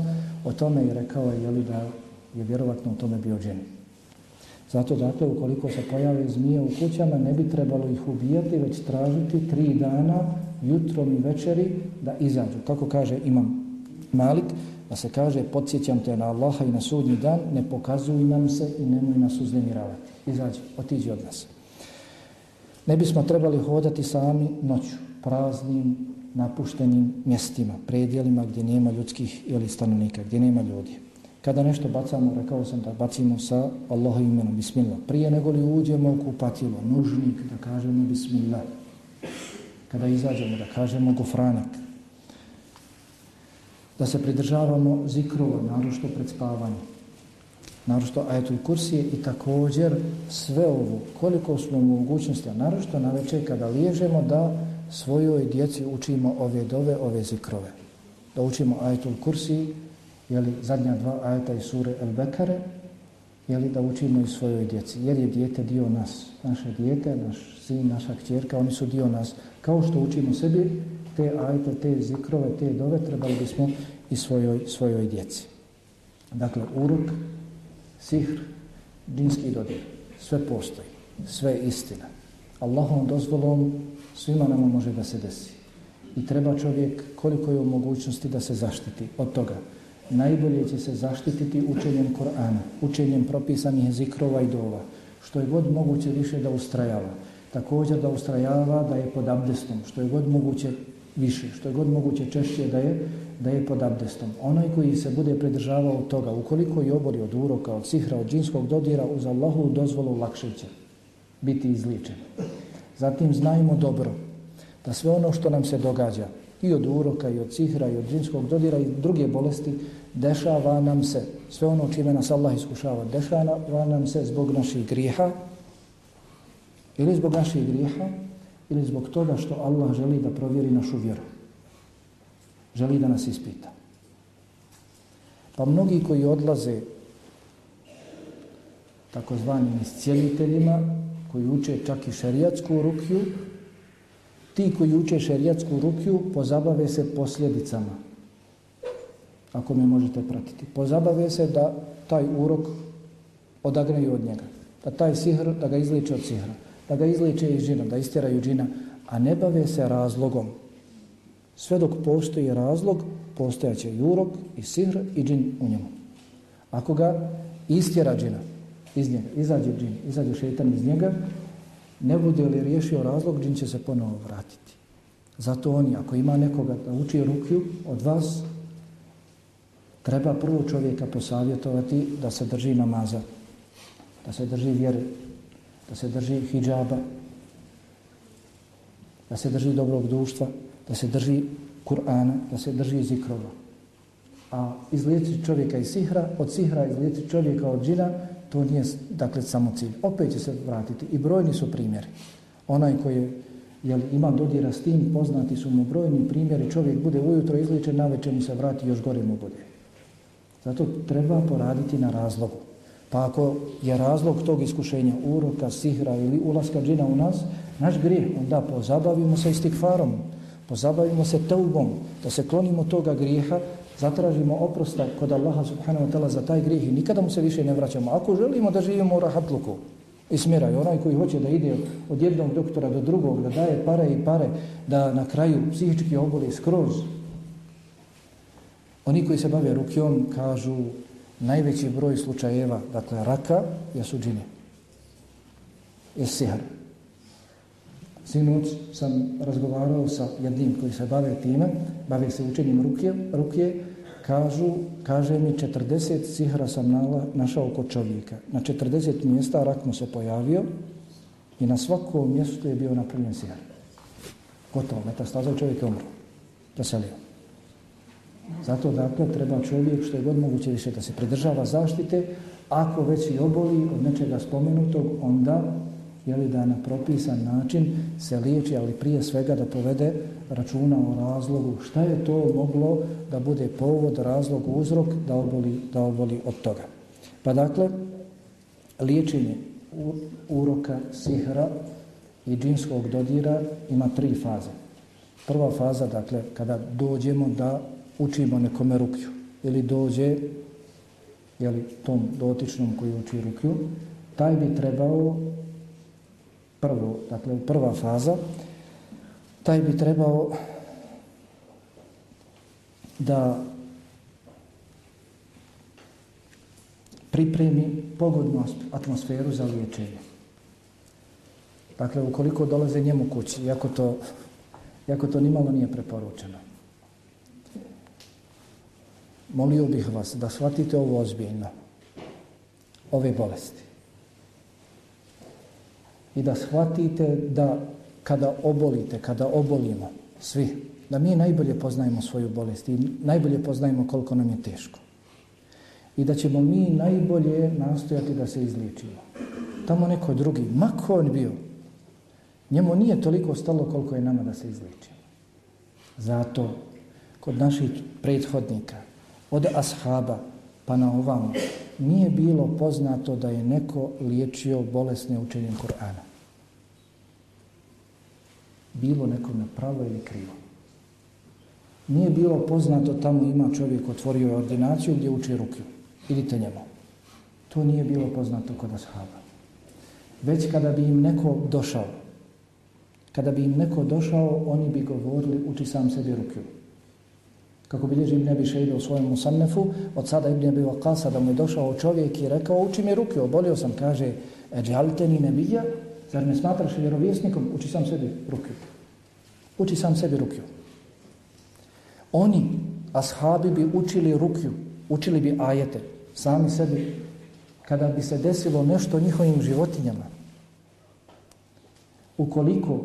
o tome i rekao je jeli, da je vjerovatno u tome bio dženi. Zato, dakle, ukoliko se pojave zmije u kućama, ne bi trebalo ih ubijati, već tražiti tri dana, jutrom i večeri, da izađu. Kako kaže imam Malik, da se kaže, podsjećam te na Allaha i na sudnji dan, ne pokazuj nam se i nemoj nas uznemiravati. Izađi, otiđi od nas. Ne bismo trebali hodati sami noću, praznim, napuštenim mjestima, predjelima gdje nema ljudskih ili stanovnika, gdje nema ljudi. Kada nešto bacamo, rekao sam da bacimo sa Allahom imenom, bismillah. Prije nego li uđemo u kupatilo, nužnik, da kažemo bismillah. Kada izađemo, da kažemo gofranak. Da se pridržavamo zikrova, narošto pred spavanjem. Narošto ajetul kursije i također sve ovo, koliko smo mogućnosti, a narošto na večer kada liježemo, da svojoj djeci učimo ove dove, ove zikrove. Da učimo ajetul kursi, jeli, zadnja dva ajeta iz sure El Bekare, jeli, da učimo i svojoj djeci. Jer je dijete dio nas. Naše dijete, naš sin, naša kćerka, oni su dio nas. Kao što učimo sebi, te ajete, te zikrove, te dove, trebali bismo i svojoj, svojoj djeci. Dakle, uruk, sihr, džinski dodir, sve postoji, sve istina. Allahom dozvolom svima nama može da se desi. I treba čovjek koliko je u mogućnosti da se zaštiti od toga najbolje će se zaštititi učenjem Korana, učenjem propisanih zikrova i dova, što je god moguće više da ustrajava. Također da ustrajava da je pod abdestom, što je god moguće više, što je god moguće češće da je da je pod abdestom. Onaj koji se bude pridržavao toga, ukoliko je obori od uroka, od sihra, od džinskog dodira, uz Allahu dozvolu lakše će biti izličen. Zatim znajmo dobro da sve ono što nam se događa, i od uroka, i od cihra, i od džinskog dodira, i druge bolesti, dešava nam se, sve ono čime nas Allah iskušava, dešava nam se zbog naših grijeha, ili zbog naših grijeha, ili zbog toga što Allah želi da provjeri našu vjeru. Želi da nas ispita. Pa mnogi koji odlaze takozvanim iscijeliteljima, koji uče čak i šerijatsku rukju, ti koji uče šerijatsku rukju pozabave se posljedicama. Ako me možete pratiti. Pozabave se da taj urok odagneju od njega. Da taj sihr, da ga izliče od sihra. Da ga izliče iz džina, da istjeraju džina. A ne bave se razlogom. Sve dok postoji razlog, postojaće i urok, i sihr, i džin u njemu. Ako ga istjera džina iz njega, izađe džin, izađe šetan iz njega, ne bude li riješio razlog, džin će se ponovo vratiti. Zato oni, ako ima nekoga da uči rukju od vas, Treba prvo čovjeka posavjetovati da se drži namaza, da se drži vjere, da se drži hijjaba, da se drži dobrog društva, da se drži Kur'ana, da se drži zikrova. A izliječiti čovjeka iz sihra, od sihra izliječiti čovjeka od džina, to nije dakle samo cilj. Opet će se vratiti i brojni su primjeri. Onaj koji je jel, ima dodira s tim, poznati su mu brojni primjeri, čovjek bude ujutro izličen, na večer mu se vrati, još gore mu bude. Zato treba poraditi na razlogu. Pa ako je razlog tog iskušenja uroka, sihra ili ulaska džina u nas, naš grijeh, onda pozabavimo se istikfarom, pozabavimo se teubom, da se klonimo toga grijeha, zatražimo oprosta kod Allaha subhanahu wa ta'ala za taj grijeh i nikada mu se više ne vraćamo. Ako želimo da živimo u rahatluku i smiraju, onaj koji hoće da ide od jednog doktora do drugog, da daje pare i pare, da na kraju psihički oboli skroz, oni koji se bave rukijom kažu najveći broj slučajeva, dakle raka, jesu džini. Je sihr. Sinoć sam razgovarao sa jednim koji se bave time, bave se učenjem rukije, rukije kažu, kaže mi 40 sihra sam nala, našao kod čovjeka. Na 40 mjesta rak mu se pojavio i na svakom mjestu je bio napravljen sihr. Gotovo, metastaza čovjek je umro. Preselio. Zato dakle treba čovjek što je god moguće više da se pridržava zaštite, ako već i oboli od nečega spomenutog, onda je li da na propisan način se liječi, ali prije svega da povede računa o razlogu. Šta je to moglo da bude povod, razlog, uzrok da oboli, da oboli od toga. Pa dakle, liječenje uroka, sihra i džinskog dodira ima tri faze. Prva faza, dakle, kada dođemo da učimo nekome rukju ili dođe jeli, tom dotičnom koji uči rukju, taj bi trebao prvo, dakle prva faza, taj bi trebao da pripremi pogodnu atmosferu za liječenje. Dakle, ukoliko dolaze njemu kući, iako to, iako to nimalo nije preporučeno, molio bih vas da shvatite ovo ozbiljno, ove bolesti. I da shvatite da kada obolite, kada obolimo, svi, da mi najbolje poznajemo svoju bolest i najbolje poznajemo koliko nam je teško. I da ćemo mi najbolje nastojati da se izličimo. Tamo neko drugi, mako on bio, njemu nije toliko stalo koliko je nama da se izličimo. Zato, kod naših prethodnika, od ashaba pa na ovamo, nije bilo poznato da je neko liječio bolesne učenjem Kur'ana. Bilo nekome na pravo ili krivo. Nije bilo poznato tamo ima čovjek otvorio je ordinaciju gdje uči rukiju. Idite njemu. To nije bilo poznato kod ashaba. Već kada bi im neko došao, kada bi im neko došao, oni bi govorili uči sam sebi rukiju. kako bilježi Ibn Abi Šejbe u svojem musannefu, od sada Ibn Abi Waqasa da mu je došao čovjek i rekao, uči mi ruke, obolio sam, kaže, eđalte ni nebija, zar ne smatraš vjerovjesnikom, uči sam sebi ruke. Uči sam sebi rukiju. Oni, ashabi, bi učili rukju, učili bi ajete, sami sebi, kada bi se desilo nešto njihovim životinjama. Ukoliko,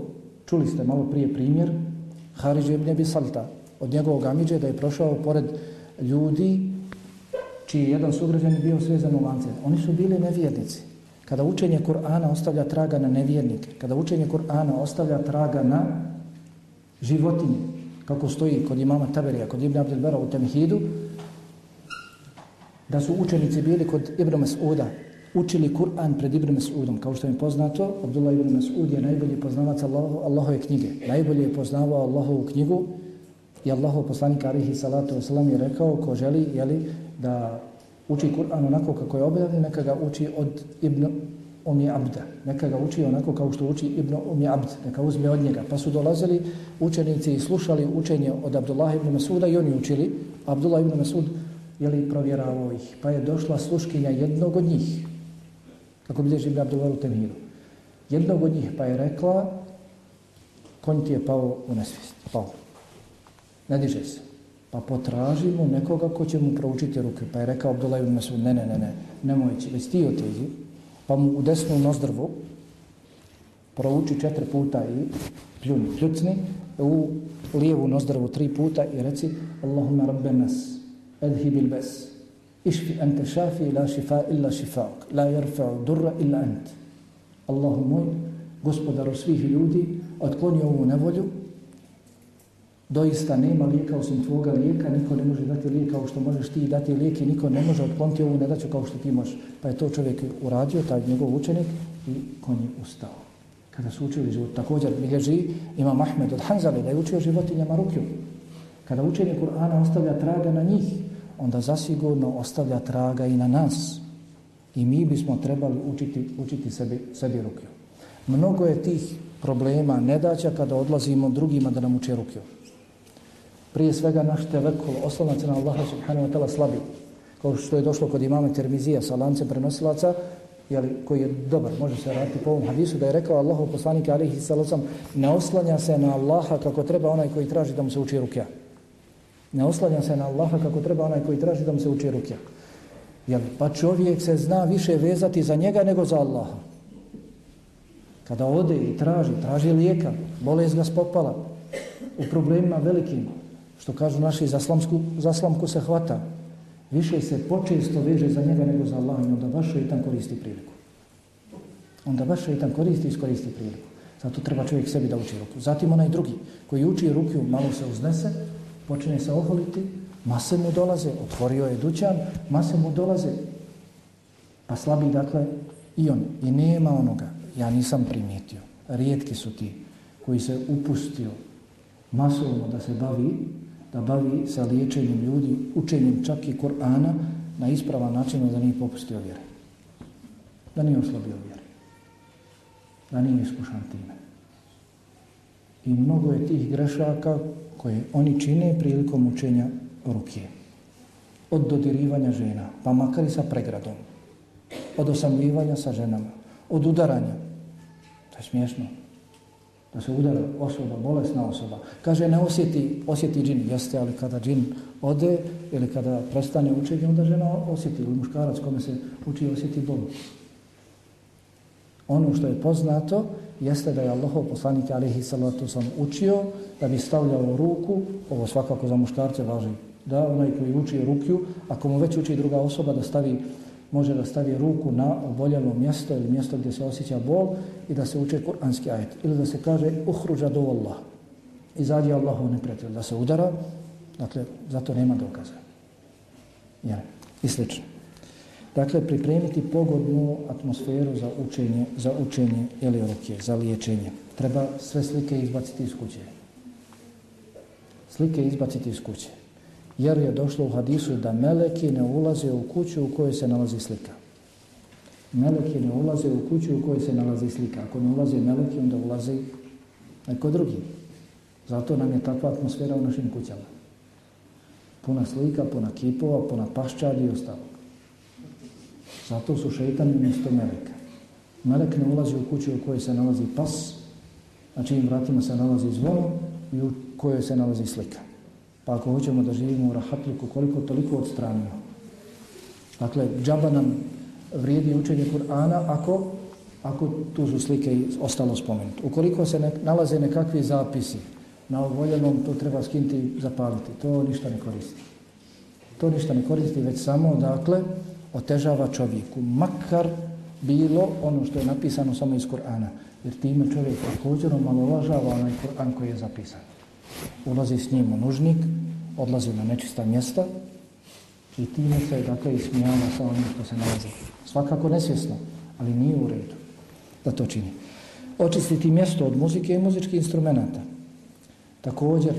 čuli ste malo prije primjer, Haridž ibn Abi Salta, od njegovog amiđe da je prošao pored ljudi čiji je jedan sugrađan bio svezan u lance. Oni su bili nevjernici. Kada učenje Kur'ana ostavlja traga na nevjernike, kada učenje Kur'ana ostavlja traga na životinje, kako stoji kod imama Taberija, kod Ibn Abdelbera u Temhidu, da su učenici bili kod Ibn Mas'uda, učili Kur'an pred Ibn Mas'udom. Kao što je poznato, Abdullah Ibn Mas'ud je najbolji poznavac Allahu, Allahove knjige. Najbolje je poznavao Allahovu knjigu I Allahov poslanik alihi salatu wasalam je rekao ko želi jeli, da uči Kur'an onako kako je objavljen, neka ga uči od Ibn Umi Abda. Neka ga uči onako kao što uči Ibn Umi Abd. Neka uzme od njega. Pa su dolazili učenici i slušali učenje od Abdullah ibn Masuda i oni učili. Abdullah ibn Masud je li provjeravao ih. Pa je došla sluškinja jednog od njih. Kako bi Ibn Abdullah u Temiru. Jednog od njih pa je rekla konj ti je pao u nesvijest. Pao ne diže se. Pa potražimo nekoga ko će mu proučiti ruke. Pa je rekao Abdullah ibn Mesud, ne, ne, ne, ne, nemoj će, već ti otiđi. Pa mu u desnu nozdrvu prouči četiri puta i pljuni, pljucni, u lijevu nozdrvu tri puta i reci Allahumma rabbe nas, edhi bil bes, išfi ente šafi la šifa illa šifauk, la jerfa'u durra illa ent. Allahu moj, gospodaru svih ljudi, otkloni ovu nevolju, doista nema lijeka osim tvoga lijeka, niko ne može dati lijek kao što možeš ti dati lijek i niko ne može otkloniti ovu nedaću kao što ti možeš. Pa je to čovjek uradio, taj njegov učenik i konj je ustao. Kada su učili život, također bilježi ima Mahmed od Hanzali da je učio životinjama rukju. Kada učenje Kur'ana ostavlja traga na njih, onda zasigurno ostavlja traga i na nas. I mi bismo trebali učiti, učiti sebi, sebi rukju. Mnogo je tih problema, nedaća kada odlazimo drugima da nam uče rukju. Prije svega naš tevekul, oslonac na Allaha subhanahu wa ta'ala slabi. Kao što je došlo kod imama Termizija sa lancem prenosilaca, jeli, koji je dobar, može se raditi po ovom hadisu, da je rekao Allahov poslanik alihi salacom, ne oslanja se na Allaha kako treba onaj koji traži da mu se uči rukja. Ne oslanja se na Allaha kako treba onaj koji traži da mu se uči rukja. Jeli, pa čovjek se zna više vezati za njega nego za Allaha. Kada ode i traži, traži lijeka, bolest ga spopala, u problemima velikim, što kažu naši za slamsku, za slamku se hvata, više se počesto veže za njega nego za Allah i onda baš šeitan koristi priliku. Onda baš šeitan koristi i iskoristi priliku. Zato treba čovjek sebi da uči ruku. Zatim onaj drugi koji uči ruku, malo se uznese, počne se oholiti, mase mu dolaze, otvorio je dućan, mase mu dolaze, pa slabi dakle i on. I nema onoga, ja nisam primijetio, rijetki su ti koji se upustio masovno da se bavi da bavi sa liječenjem ljudi, učenjem čak i Kur'ana na ispravan način da nije popustio vjere. Da nije oslabio vjere. Da nije iskušan time. I mnogo je tih grešaka koje oni čine prilikom učenja ruke. Od dodirivanja žena, pa makar i sa pregradom. Od osamljivanja sa ženama. Od udaranja. To je smiješno da se udara osoba, bolesna osoba. Kaže, ne osjeti, osjeti džin, jeste, ali kada džin ode ili kada prestane učenje, onda žena osjeti, ili muškarac kome se uči, osjeti bol. Ono što je poznato jeste da je Allahov poslanik alihi salatu sam učio da bi stavljao ruku, ovo svakako za muškarce važi, da onaj koji uči rukju, ako mu već uči druga osoba da stavi može da stavi ruku na oboljelo mjesto ili mjesto gdje se osjeća bol i da se uče kuranski ajet. Ili da se kaže uhruđa do Allah. Izađi Allahu neprijatelj. Da se udara, dakle, zato nema dokaza. Jer, I slično. Dakle, pripremiti pogodnu atmosferu za učenje, za učenje ili ruke, za liječenje. Treba sve slike izbaciti iz kuće. Slike izbaciti iz kuće jer je došlo u hadisu da meleki ne ulaze u kuću u kojoj se nalazi slika. Meleki ne ulaze u kuću u kojoj se nalazi slika. Ako ne ulaze meleki, onda ulaze neko drugi. Zato nam je takva atmosfera u našim kućama. Puna slika, puna kipova, puna paščadi i ostalo. Zato su šeitani mjesto meleka. Melek ne ulazi u kuću u kojoj se nalazi pas, na čijim vratima se nalazi zvon i u kojoj se nalazi slika. Pa ako hoćemo da živimo u rahatluku, koliko toliko odstranimo. Dakle, džaba nam vrijedi učenje Kur'ana ako, ako tu su slike i ostalo spomenuti. Ukoliko se ne, nalaze nekakvi zapisi na ovoljenom, to treba skinti i zapaliti. To ništa ne koristi. To ništa ne koristi, već samo, dakle, otežava čovjeku. Makar bilo ono što je napisano samo iz Kur'ana. Jer time čovjek također omalovažava onaj Kur'an koji je zapisan ulazi s njim u nužnik, odlazi na nečista mjesta i time se dakle ismijava sa onim što se nalazi. Svakako nesvjesno, ali nije u redu da to čini. Očistiti mjesto od muzike i muzičkih instrumenta. Također,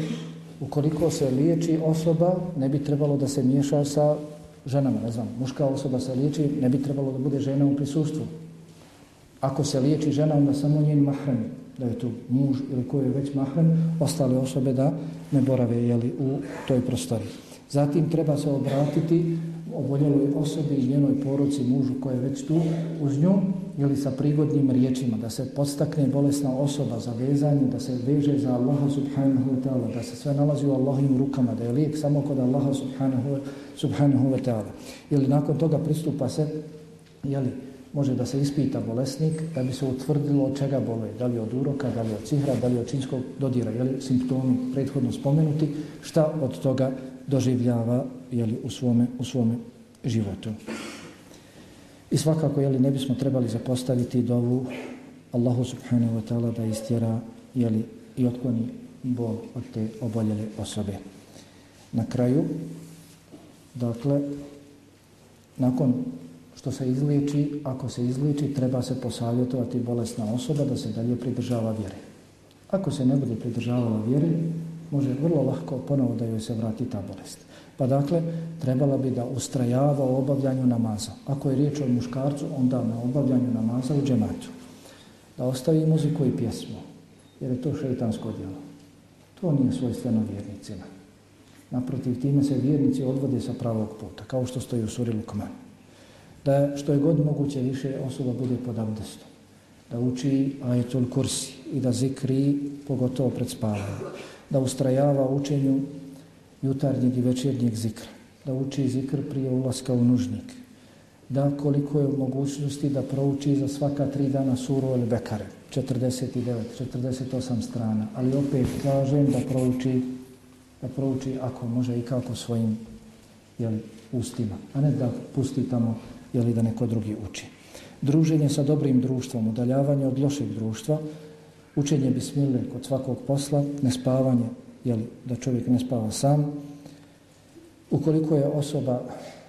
ukoliko se liječi osoba, ne bi trebalo da se miješa sa ženama, ne znam, muška osoba se liječi, ne bi trebalo da bude žena u prisustvu. Ako se liječi žena, onda samo njen mahram, da je tu muž ili koji je već mahrem, ostale osobe da ne borave jeli, u toj prostori. Zatim treba se obratiti oboljeloj osobi i njenoj poruci mužu koja je već tu uz nju ili sa prigodnim riječima, da se podstakne bolesna osoba za vezanje, da se veže za Allaha subhanahu wa ta'ala, da se sve nalazi u Allahim rukama, da je lijek samo kod Allaha subhanahu, subhanahu wa ta'ala. Ili nakon toga pristupa se, jeli, može da se ispita bolesnik da bi se utvrdilo od čega boluje, da li od uroka, da li od cihra, da li od činskog dodira, jeli, simptomi prethodno spomenuti, šta od toga doživljava jeli, u, svome, u svome životu. I svakako, jeli, ne bismo trebali zapostaviti dovu Allahu subhanahu wa ta'ala da istjera jeli, i otkloni bol od te oboljele osobe. Na kraju, dakle, nakon što se izliči, ako se izliči, treba se posavjetovati bolesna osoba da se dalje pridržava vjere. Ako se ne bude pridržavala vjere, može vrlo lahko ponovo da joj se vrati ta bolest. Pa dakle, trebala bi da ustrajava u obavljanju namaza. Ako je riječ o muškarcu, onda na obavljanju namaza u džematu. Da ostavi muziku i pjesmu, jer je to šeitansko djelo. To nije svojstveno vjernicima. Naprotiv, time se vjernici odvode sa pravog puta, kao što stoji u suri Lukman. Da što je god moguće više osoba bude pod abdestom. Da uči ajetul kursi i da zikri, pogotovo pred spavanjem. Da ustrajava učenju jutarnjeg i večernjeg zikra, da uči zikr prije ulaska u nužnik, da koliko je mogućnosti da prouči za svaka tri dana suru ili bekare, 49, 48 strana, ali opet kažem da prouči, da prouči ako može i kako svojim jeli, ustima, a ne da pusti tamo jeli, da neko drugi uči. Druženje sa dobrim društvom, udaljavanje od lošeg društva, učenje bismile kod svakog posla, nespavanje, jeli, da čovjek ne spava sam. Ukoliko je osoba,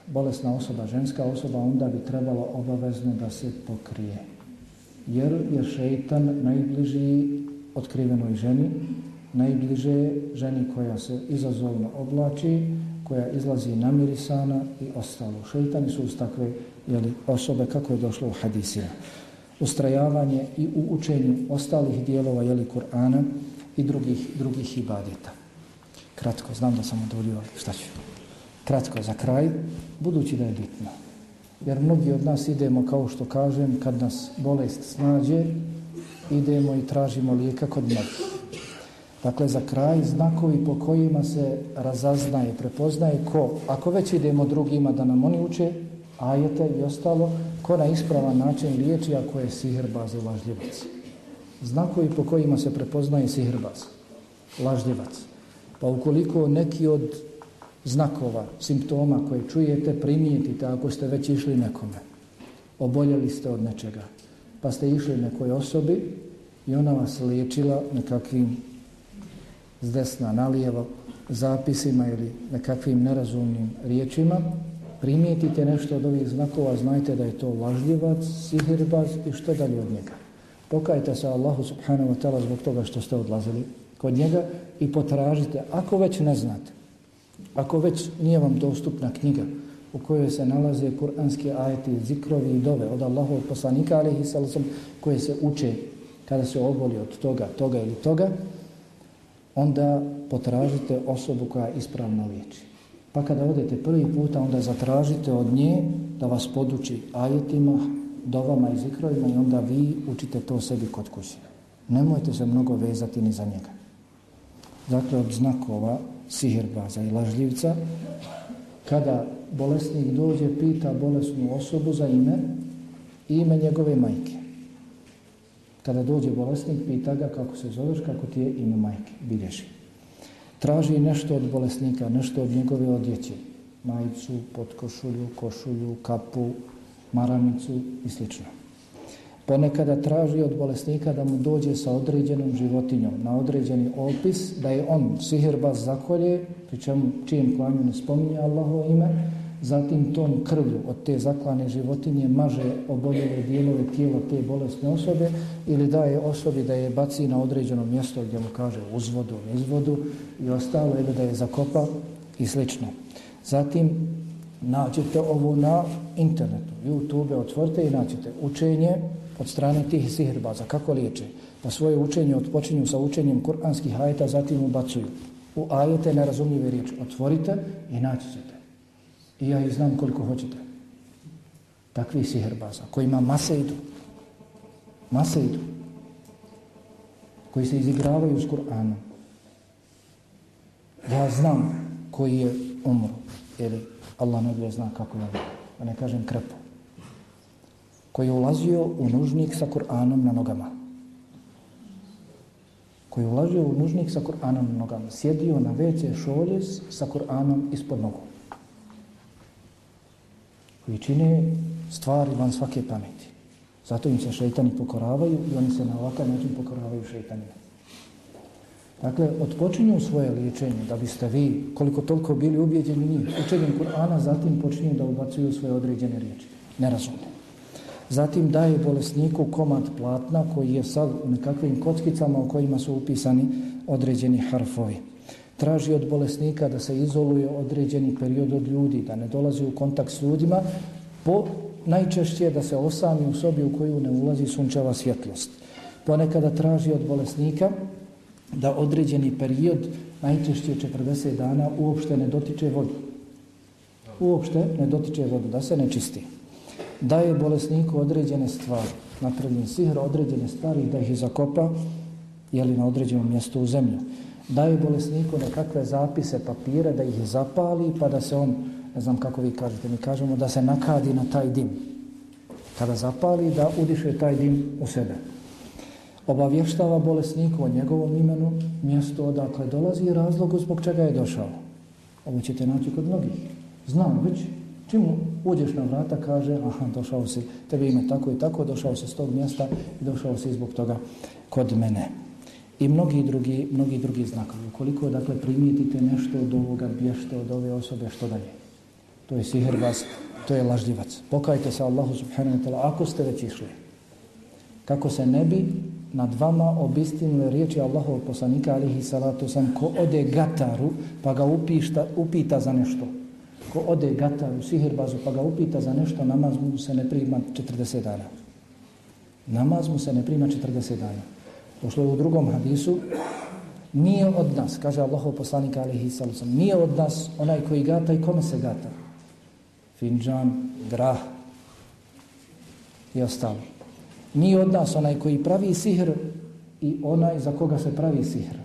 bolesna osoba, ženska osoba, onda bi trebalo obavezno da se pokrije. Jer je šeitan najbliži otkrivenoj ženi, najbliže ženi koja se izazovno oblači, koja izlazi namirisana i ostalo. Šeitani su uz takve jeli, osobe kako je došlo u hadisima. Ustrajavanje i u učenju ostalih dijelova jeli, Kur'ana, i drugih, drugih ibadeta. Kratko, znam da sam odvolio, šta ću? Kratko, za kraj, budući da je bitno. Jer mnogi od nas idemo, kao što kažem, kad nas bolest snađe, idemo i tražimo lijeka kod mnogih. Dakle, za kraj, znakovi po kojima se razaznaje, prepoznaje ko, ako već idemo drugima da nam oni uče, ajete i ostalo, ko na ispravan način liječi ako je sihrba za lažljivac znakovi po kojima se prepoznaje sihrbaz, lažljivac. Pa ukoliko neki od znakova, simptoma koje čujete, primijetite ako ste već išli nekome, oboljeli ste od nečega, pa ste išli nekoj osobi i ona vas liječila nekakvim s desna nalijevo zapisima ili nekakvim nerazumnim riječima, primijetite nešto od ovih znakova, znajte da je to lažljivac, sihirbaz i što dalje od njega. Pokajte se Allahu subhanahu wa ta'ala zbog toga što ste odlazili kod njega i potražite, ako već ne znate, ako već nije vam dostupna knjiga u kojoj se nalaze kuranski ajeti, zikrovi i dove od Allahovog poslanika, ali i koje se uče kada se oboli od toga, toga ili toga, onda potražite osobu koja ispravno liječi. Pa kada odete prvi puta, onda zatražite od nje da vas poduči ajetima, dovama i zikrovima i onda vi učite to sebi kod kuće. Nemojte se mnogo vezati ni za njega. Dakle, od znakova sihirbaza i lažljivca, kada bolesnik dođe, pita bolesnu osobu za ime i ime njegove majke. Kada dođe bolesnik, pita ga kako se zoveš, kako ti je ime majke, bilježi. Traži nešto od bolesnika, nešto od njegove odjeće, majicu, potkošulju, košulju, kapu, maramicu i sl. Ponekada traži od bolesnika da mu dođe sa određenom životinjom na određeni opis, da je on sihirbaz zakolje, pri čemu čijem klanju ne spominje Allahovo ime, zatim tom krvlju od te zaklane životinje maže oboljele dijelove tijela te bolesne osobe ili daje osobi da je baci na određeno mjesto gdje mu kaže uzvodu, izvodu i ostalo ili da je zakopa i slično. Zatim nađete ovo na internetu, YouTube, otvorite i naćete učenje od strane tih sihrbaza, Kako liječe? Pa svoje učenje odpočinju sa učenjem kuranskih ajeta, zatim ubacuju. U ajete nerazumljive riječi. Otvorite i naćete. I ja ih znam koliko hoćete. Takvi siherbaza, kojima mase idu. Mase idu. Koji se izigravaju s Kur'anom. Ja znam koji je umro. Jer Allah ne zna kako je. Da ne kažem krepo. Koji je ulazio u nužnik sa Kur'anom na nogama. Koji je ulazio u nužnik sa Kur'anom na nogama. Sjedio na WC šolje sa Kur'anom ispod nogu. Koji čine stvari van svake pameti. Zato im se šeitani pokoravaju i oni se na ovakav način pokoravaju šeitanima. Dakle, odpočinju svoje liječenje da biste vi, koliko toliko bili ubijeđeni njih, učenjem Kur'ana, zatim počinju da ubacuju svoje određene riječi. Nerazumne. Zatim daje bolesniku komad platna koji je sad u nekakvim kockicama u kojima su upisani određeni harfovi. Traži od bolesnika da se izoluje određeni period od ljudi, da ne dolazi u kontakt s ljudima, po najčešće da se osami u sobi u koju ne ulazi sunčeva svjetlost. Ponekada traži od bolesnika da određeni period, najčešće 40 dana, uopšte ne dotiče vodu. Uopšte ne dotiče vodu, da se ne čisti. Daje bolesniku određene stvari, napravljen sihr, određene stvari, da ih zakopa, jeli na određenom mjestu u zemlju. Daje bolesniku nekakve zapise papira, da ih zapali, pa da se on, ne znam kako vi kažete, mi kažemo da se nakadi na taj dim. Kada zapali, da udiše taj dim u sebe obavještava bolesniku o njegovom imenu, mjesto odakle dolazi i razlogu zbog čega je došao. Ovo ćete naći kod mnogih. Znam već, čim uđeš na vrata, kaže, aha, došao si, tebi ime tako i tako, došao si s tog mjesta i došao si zbog toga kod mene. I mnogi drugi, mnogi drugi znakovi. Ukoliko, dakle, primijetite nešto od ovoga, bješte od ove osobe, što dalje? To je siherbaz, to je lažljivac. Pokajte se Allahu subhanahu wa ta'ala, ako ste već išli. Kako se ne bi nad vama obistinile riječi Allahovog poslanika alihi salatu sam ko ode gataru pa ga upišta, upita za nešto ko ode gataru sihirbazu pa ga upita za nešto namaz mu se ne prima 40 dana namaz mu se ne prima 40 dana Došlo je u drugom hadisu nije od nas kaže Allahov poslanik alihi salatu nije od nas onaj koji gata i kome se gata finđan, grah i ostalo Nije od nas onaj koji pravi sihr i onaj za koga se pravi sihr.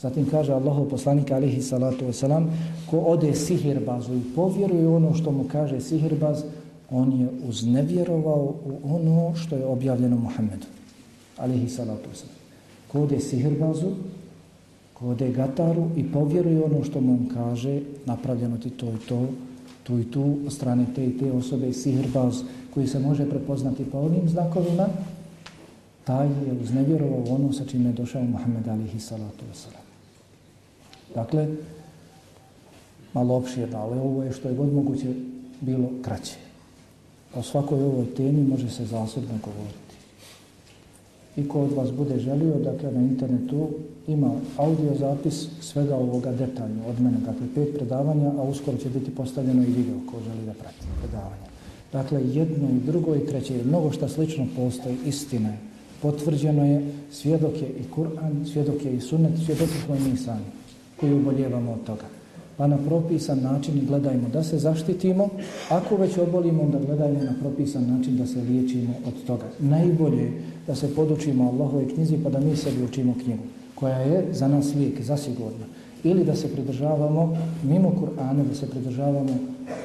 Zatim kaže Allahov poslanik alihi salatu wasalam, ko ode sihirbazu i povjeruje ono što mu kaže sihirbaz, on je uznevjerovao u ono što je objavljeno Muhammedu. Alihi salatu wasalam. Ko ode kode ko ode gataru i povjeruje ono što mu kaže, napravljeno ti to i to, tu i tu, strane te i te osobe, sihrbaz koji se može prepoznati po onim znakovima, taj je uznevjerovao ono sa čime je došao Muhammed alihi salatu wasalam. Dakle, malo opširno, ali ovo je što je god moguće bilo kraće. O svakoj ovoj temi može se zasebno govoriti. I ko od vas bude želio, dakle, na internetu ima audio zapis svega ovoga detaljno od mene. Dakle, pet predavanja, a uskoro će biti postavljeno i video ko želi da prati predavanja. Dakle, jedno i drugo i treće, mnogo šta slično postoji, istina je potvrđeno je, svjedok je i Kur'an, svjedok je i sunnet, svjedok smo i mi sami, koji uboljevamo od toga. Pa na propisan način gledajmo da se zaštitimo, ako već obolimo, onda gledajmo na propisan način da se liječimo od toga. Najbolje je da se podučimo Allahove knjizi pa da mi sebi učimo knjigu, koja je za nas lijek, zasigurno. Ili da se pridržavamo mimo Kur'ana, da se pridržavamo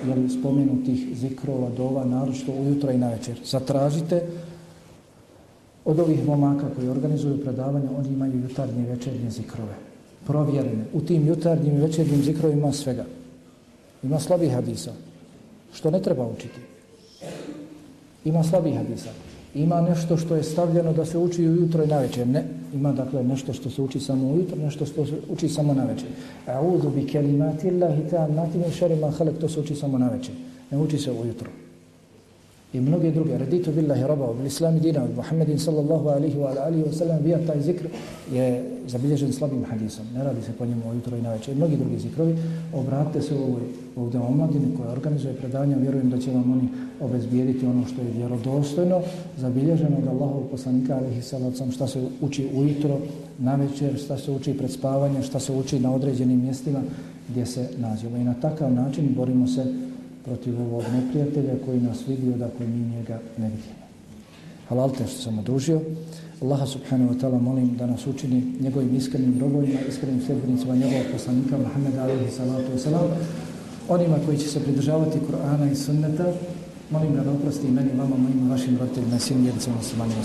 jel, spomenutih zikrova, dova, naročito ujutro i navečer. Zatražite Od ovih momaka koji organizuju predavanja, oni imaju jutarnje i večernje zikrove. Provjerene. U tim jutarnjim i večernjim zikrovima svega. Ima slabih hadisa. Što ne treba učiti? Ima slabih hadisa. Ima nešto što je stavljeno da se uči ujutro i na večer. Ne. Ima dakle nešto što se uči samo ujutro, nešto što se uči samo na večer. A'udhu bi kelimati Allahi ta'amati min šarima halak, to se uči samo na večer. Ne uči se ujutro i mnoge druge. Raditu billahi rabba, bil islami dina, od Muhammedin sallallahu alihi wa alihi wa sallam, bija taj zikr je zabilježen slabim hadisom. Ne radi se po njemu ujutro i na večer. I mnogi drugi zikrovi. Obratite se u ovoj ovdje omladini koja organizuje predanja. Vjerujem da će vam oni obezbijediti ono što je vjerodostojno. Zabilježeno od Allahov poslanika alihi sallam, šta se uči ujutro, na večer, šta se uči pred spavanje, šta se uči na određenim mjestima gdje se nađemo. I na takav način borimo se protiv ovog neprijatelja koji nas vidio da koji mi njega ne vidimo. Halal te što sam odužio. Allaha subhanahu wa ta'ala molim da nas učini njegovim iskrenim robovima, iskrenim sljedbenicima njegovog poslanika Muhammeda alaihi salatu wa salam, onima koji će se pridržavati Kur'ana i sunneta, molim da oprosti meni, vama, mojim, vašim roditeljima, svim jedicama, svim manjima,